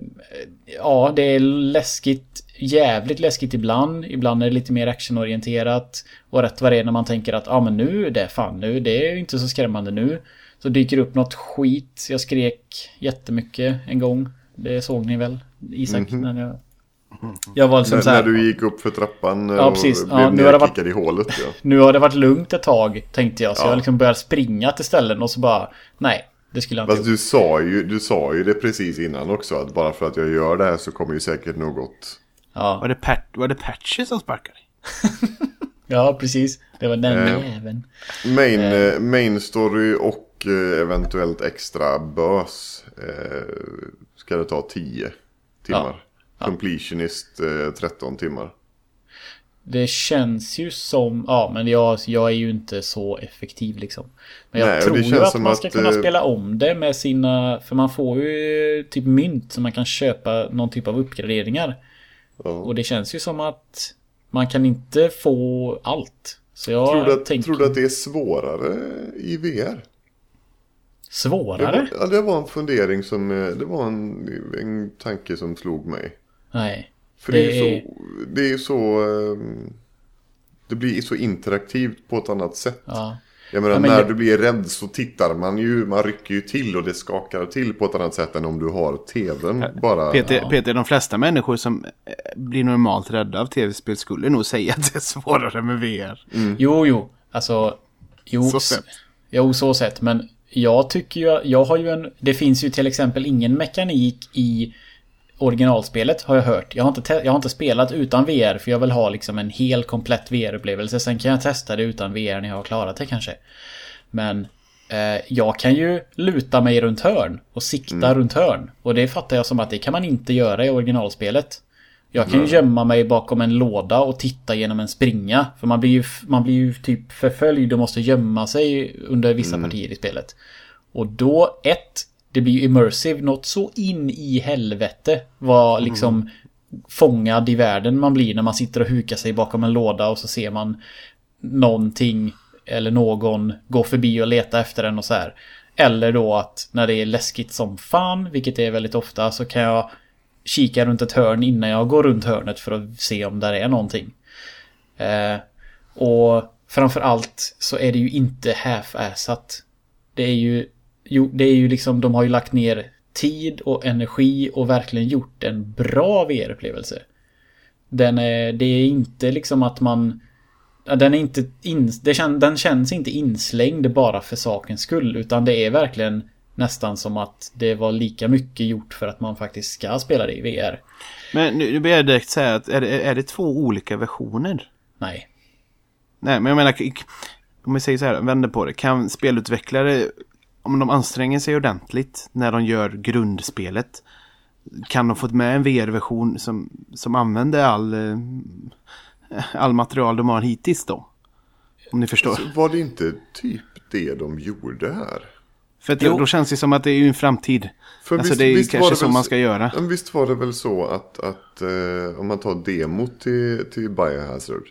Ja, det är läskigt. Jävligt läskigt ibland. Ibland är det lite mer actionorienterat. Och rätt vad det är när man tänker att ja ah, men nu är det fan nu. Det är ju inte så skrämmande nu. Så dyker det upp något skit. Jag skrek jättemycket en gång. Det såg ni väl? Isak? När jag... jag var liksom När, så här, när du gick upp för trappan Ja, och precis. blev Ja, nu har det varit- i hålet. Ja. Nu har det varit lugnt ett tag tänkte jag. Så Ja. jag liksom började springa till ställen och så bara nej. Det skulle jag inte Fast gjort. du sa, ju, du sa ju det precis innan också. Att bara för att jag gör det här så kommer ju säkert något. Ja. Var det, pat var det Patches som sparkade? ja, precis. Det var den Eh. Main, eh, main story och eh, eventuellt extra bös. Eh, ska det ta 10 timmar. Completionist eh, 13 timmar. Det känns ju som, ja men jag, jag är ju inte så effektiv liksom. Men jag Nej, tror det ju att man ska att, kunna eh, spela om det med sina, för man får ju typ mynt så man kan köpa någon typ av uppgraderingar. Ja. Och det känns ju som att man kan inte få allt. Så jag Tror, du att, tänker, tror du att det är svårare i VR? Det svårare? var, ja, det var en fundering som, eh, det var en, en tanke som slog mig. Nej. För det, Det är ju så, det är så, ehm, det blir så interaktivt på ett annat sätt. Ja. Jag menar Ja, men när jag- du blir rädd så tittar man ju, man rycker ju till och det skakar till på ett annat sätt än om du har tvn bara. Peter, Ja. Peter, de flesta människor som eh, blir normalt rädda av tv-spel skulle nog säga att det är svårare med VR. Jo, jo. Alltså... Jo, Så sett. Jo, så sett. Men jag tycker ju... Jag har ju en... Det finns ju till exempel ingen mekanik i originalspelet har jag hört. Jag har inte, te- jag har inte spelat utan VR för jag vill ha liksom en hel komplett VR-upplevelse. Sen kan jag testa det utan VR när jag har klarat det kanske. Men eh, jag kan ju luta mig runt hörn och sikta runt hörn. Och det fattar jag som att det kan man inte göra i originalspelet. Jag kan ju gömma mig bakom en låda och titta genom en springa. För man blir ju, man blir ju typ förföljd och måste gömma sig under vissa partier i spelet. Och då, ett, det blir ju immersive något så in i helvete. Vad liksom fångad i världen man blir när man sitter och hukar sig bakom en låda och så ser man någonting eller någon gå förbi och leta efter den och så här. Eller då att när det är läskigt som fan, vilket det är väldigt ofta, så kan jag kika runt ett hörn innan jag går runt hörnet för att se om där är någonting. Eh, och framförallt så är det ju inte half-assat. Det är ju, jo, det är ju liksom, de har ju lagt ner tid och energi och verkligen gjort en bra VR-upplevelse. Den är, det är inte liksom att man... Den är inte in, det kän, den känns inte inslängd bara för sakens skull. Utan det är verkligen nästan som att det var lika mycket gjort för att man faktiskt ska spela det i VR. Men nu, nu vill jag direkt säga att är det, är det två olika versioner? Nej. Nej, men jag menar, om vi säger så här, vänder på det. Kan spelutvecklare, om de anstränger sig ordentligt när de gör grundspelet, kan de få med en VR-version som, som använder all, eh, all material de har hittills då? Om ni förstår. Så var det inte typ det de gjorde här? För att Jo. då känns det som att det är ju en framtid. För alltså visst- det är visst kanske det så väl man ska göra. Men visst var det väl så att, att eh, om man tar demot till, till Biohazard.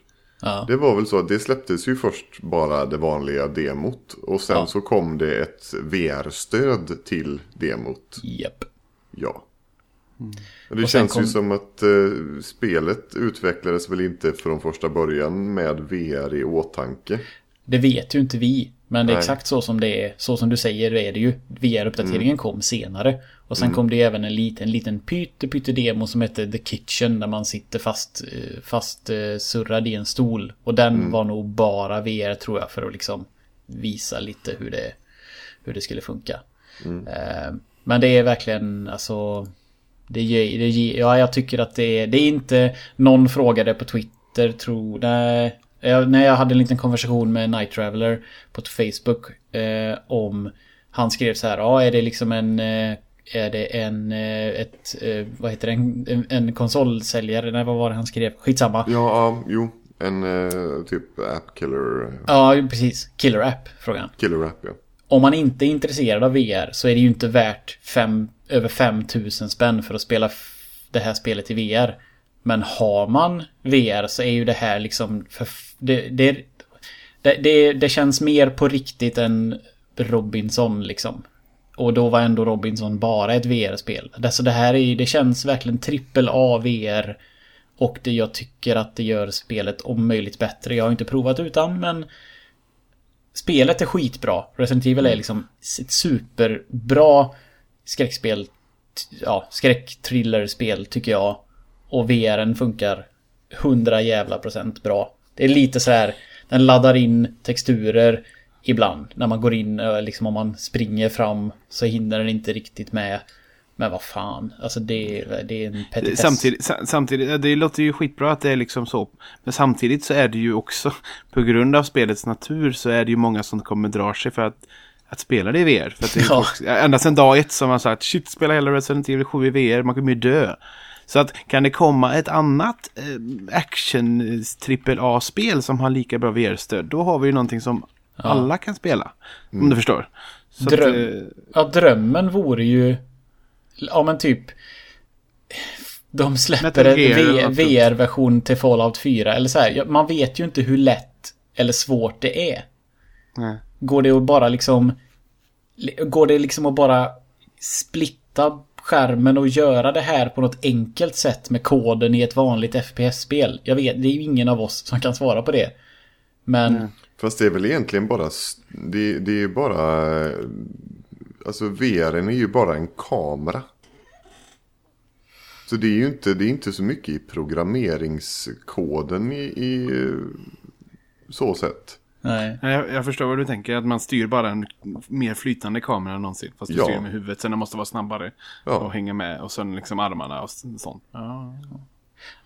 Ja. Det var väl så att det släpptes ju först bara det vanliga demot. Och sen Ja. så kom det ett VR-stöd till demot. Japp. Ja. Och det känns ju kom- som att eh, spelet utvecklades väl inte från första början med VR i åtanke. Det vet ju inte vi. Men det är Nej. exakt så som det är. Så som du säger är det ju. VR-uppdateringen kom senare. Och sen kom det ju även en liten, liten pytte, pytte demo som heter The Kitchen. Där man sitter fast, eh, fast eh, surrad i en stol. Och den var nog bara VR tror jag. För att liksom visa lite hur det, hur det skulle funka. Eh, Men det är verkligen alltså... Det, det, ja, jag tycker att det är... Det är inte... Någon frågade på Twitter, tror... Nej. Jag, när jag hade en liten konversation med Night Traveler på Facebook eh, om... Han skrev så här, ja är det liksom en... Eh, är det en... Eh, ett... Eh, vad heter det? En, en, en konsolsäljare? Nej, vad var det han skrev? Skitsamma. Ja, ja, jo. En eh, typ app killer, Ja, precis. Killer App, frågan. killer app ja. Om man inte är intresserad av VR så är det ju inte värt fem, över 5000 spänn för att spela det här spelet i VR. Men har man VR så är ju det här liksom... För, det, det, det, det, känns mer på riktigt än Robinson liksom. Och då var ändå Robinson bara ett VR-spel. Alltså det här är det känns verkligen trippel A VR. Och det, jag tycker att det gör spelet om möjligt bättre. Jag har inte provat utan men Spelet är skitbra. Resident Evil är liksom ett superbra skräckspel. Ja, skräckthrillerspel tycker jag. Och VRen funkar 100 jävla procent bra. Det är lite så här. Den laddar in texturer ibland. När man går in, eh, liksom om man springer fram så hinner den inte riktigt med. Men vad fan, alltså det, är- det är en petitess. Samtidigt, sa- samtidigt, det låter ju skitbra att det är liksom så. Men samtidigt så är det ju också, på grund av spelets natur så är det ju många som kommer dra sig för att, att spela det i VR. För att det är Ja. folk, ända sedan dag ett som har sagt, shit, spela hela Resident Evil 7 i VR, man kommer ju dö. Så att kan det komma ett annat eh, action trippel A-spel som har lika bra VR-stöd, då har vi ju någonting som alla kan spela. Om du förstår. Så att, Dröm. eh, Ja, drömmen vore ju... Ja, men typ... De släpper en VR-version till Fallout 4. Eller så här, ja, man vet ju inte hur lätt eller svårt det är. nej. Går det att bara liksom... Går det liksom att bara splitta skärmen och göra det här på något enkelt sätt med koden i ett vanligt FPS-spel? Jag vet, det är ju ingen av oss som kan svara på det. Men... Fast det är väl egentligen bara, det, det är ju bara, alltså VR är ju bara en kamera. Så det är ju inte, det är inte så mycket i programmeringskoden i, i så sätt. Nej. Nej, Jag, jag förstår vad du tänker, att man styr bara en mer flytande kamera än någonsin. Fast du Ja. styr med huvudet, sen den måste vara snabbare. Ja. Och hänga med, och sen liksom armarna och sånt.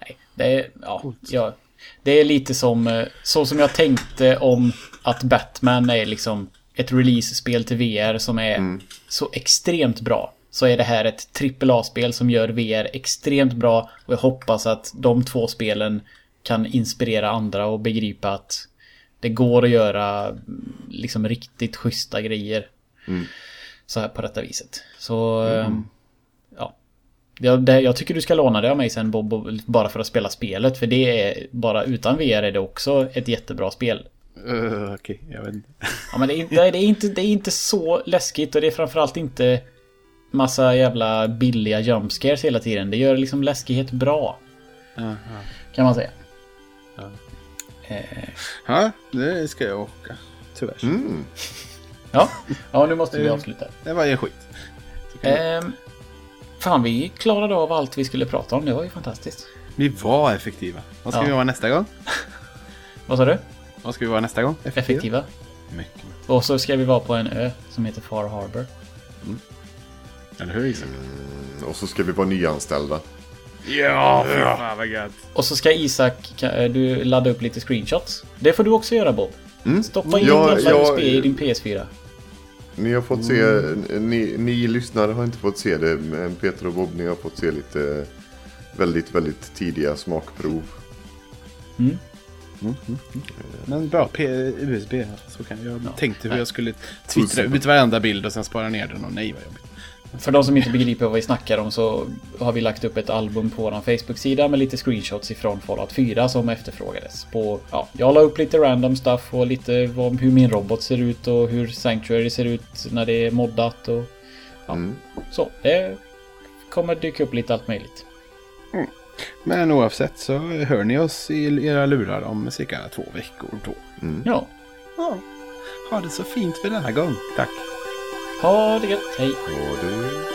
Nej, det är, ja, ja, det är lite som, eh, så som jag tänkte om att Batman är liksom ett release-spel till VR som är så extremt bra. Så är det här ett AAA-spel som gör VR extremt bra och jag hoppas att de två spelen kan inspirera andra och begripa att det går att göra mm, liksom riktigt schyssta grejer. Så här på detta viset. Så, ehm, ja. Jag, det, jag tycker du ska låna det av mig sen Bob, och- bara för att spela spelet. För det är bara utan VR är det också ett jättebra spel. Uh, Okej, jag vet inte. Ja men det är, inte, det, är inte, det är inte så läskigt och det är framförallt inte massa jävla billiga jumpscares hela tiden. Det gör liksom läskighet bra. Kan man säga. Eh, Ja, det ska jag åka. Tyvärr. Mm. ja. ja, nu måste vi avsluta. Det var ju skit. Ehm, fan, vi klarade av allt vi skulle prata om. Det var ju fantastiskt. Vi var effektiva. Vad ska Ja. vi vara nästa gång? Vad sa du? Vad ska vi vara nästa gång? Effektiva. Mycket. Och så ska vi vara på en ö som heter Far Harbor. Eller hur Isak? Och så ska vi vara nyanställda. Ja, fy fan vad gött. Och så ska Isak, eh, du ladda upp lite screenshots. Det får du också göra Bob. Stoppa in Ja, jävla ja, USB i din PS4. Ni har fått se, ni, ni lyssnare har inte fått se det, men Peter och Bob, ni har fått se lite väldigt, väldigt tidiga smakprov. Men bra, P USB. Så kan jag, jag tänkte hur jag skulle twittra ut varenda bild och sen spara ner den och nej vad jobbigt. För de som inte begriper vad vi snackar om så har vi lagt upp ett album på vår Facebook-sida med lite screenshots ifrån Fallout 4 som efterfrågades. På, ja, jag la upp lite random stuff och lite om hur min robot ser ut och hur Sanctuary ser ut när det är moddat och ja, så. Det kommer dyka upp lite allt möjligt. Men oavsett så hör ni oss i era lurar om cirka två veckor då. Ja, Ja, ha det så fint för denna gång. Tack ha det gött, hej! Och du.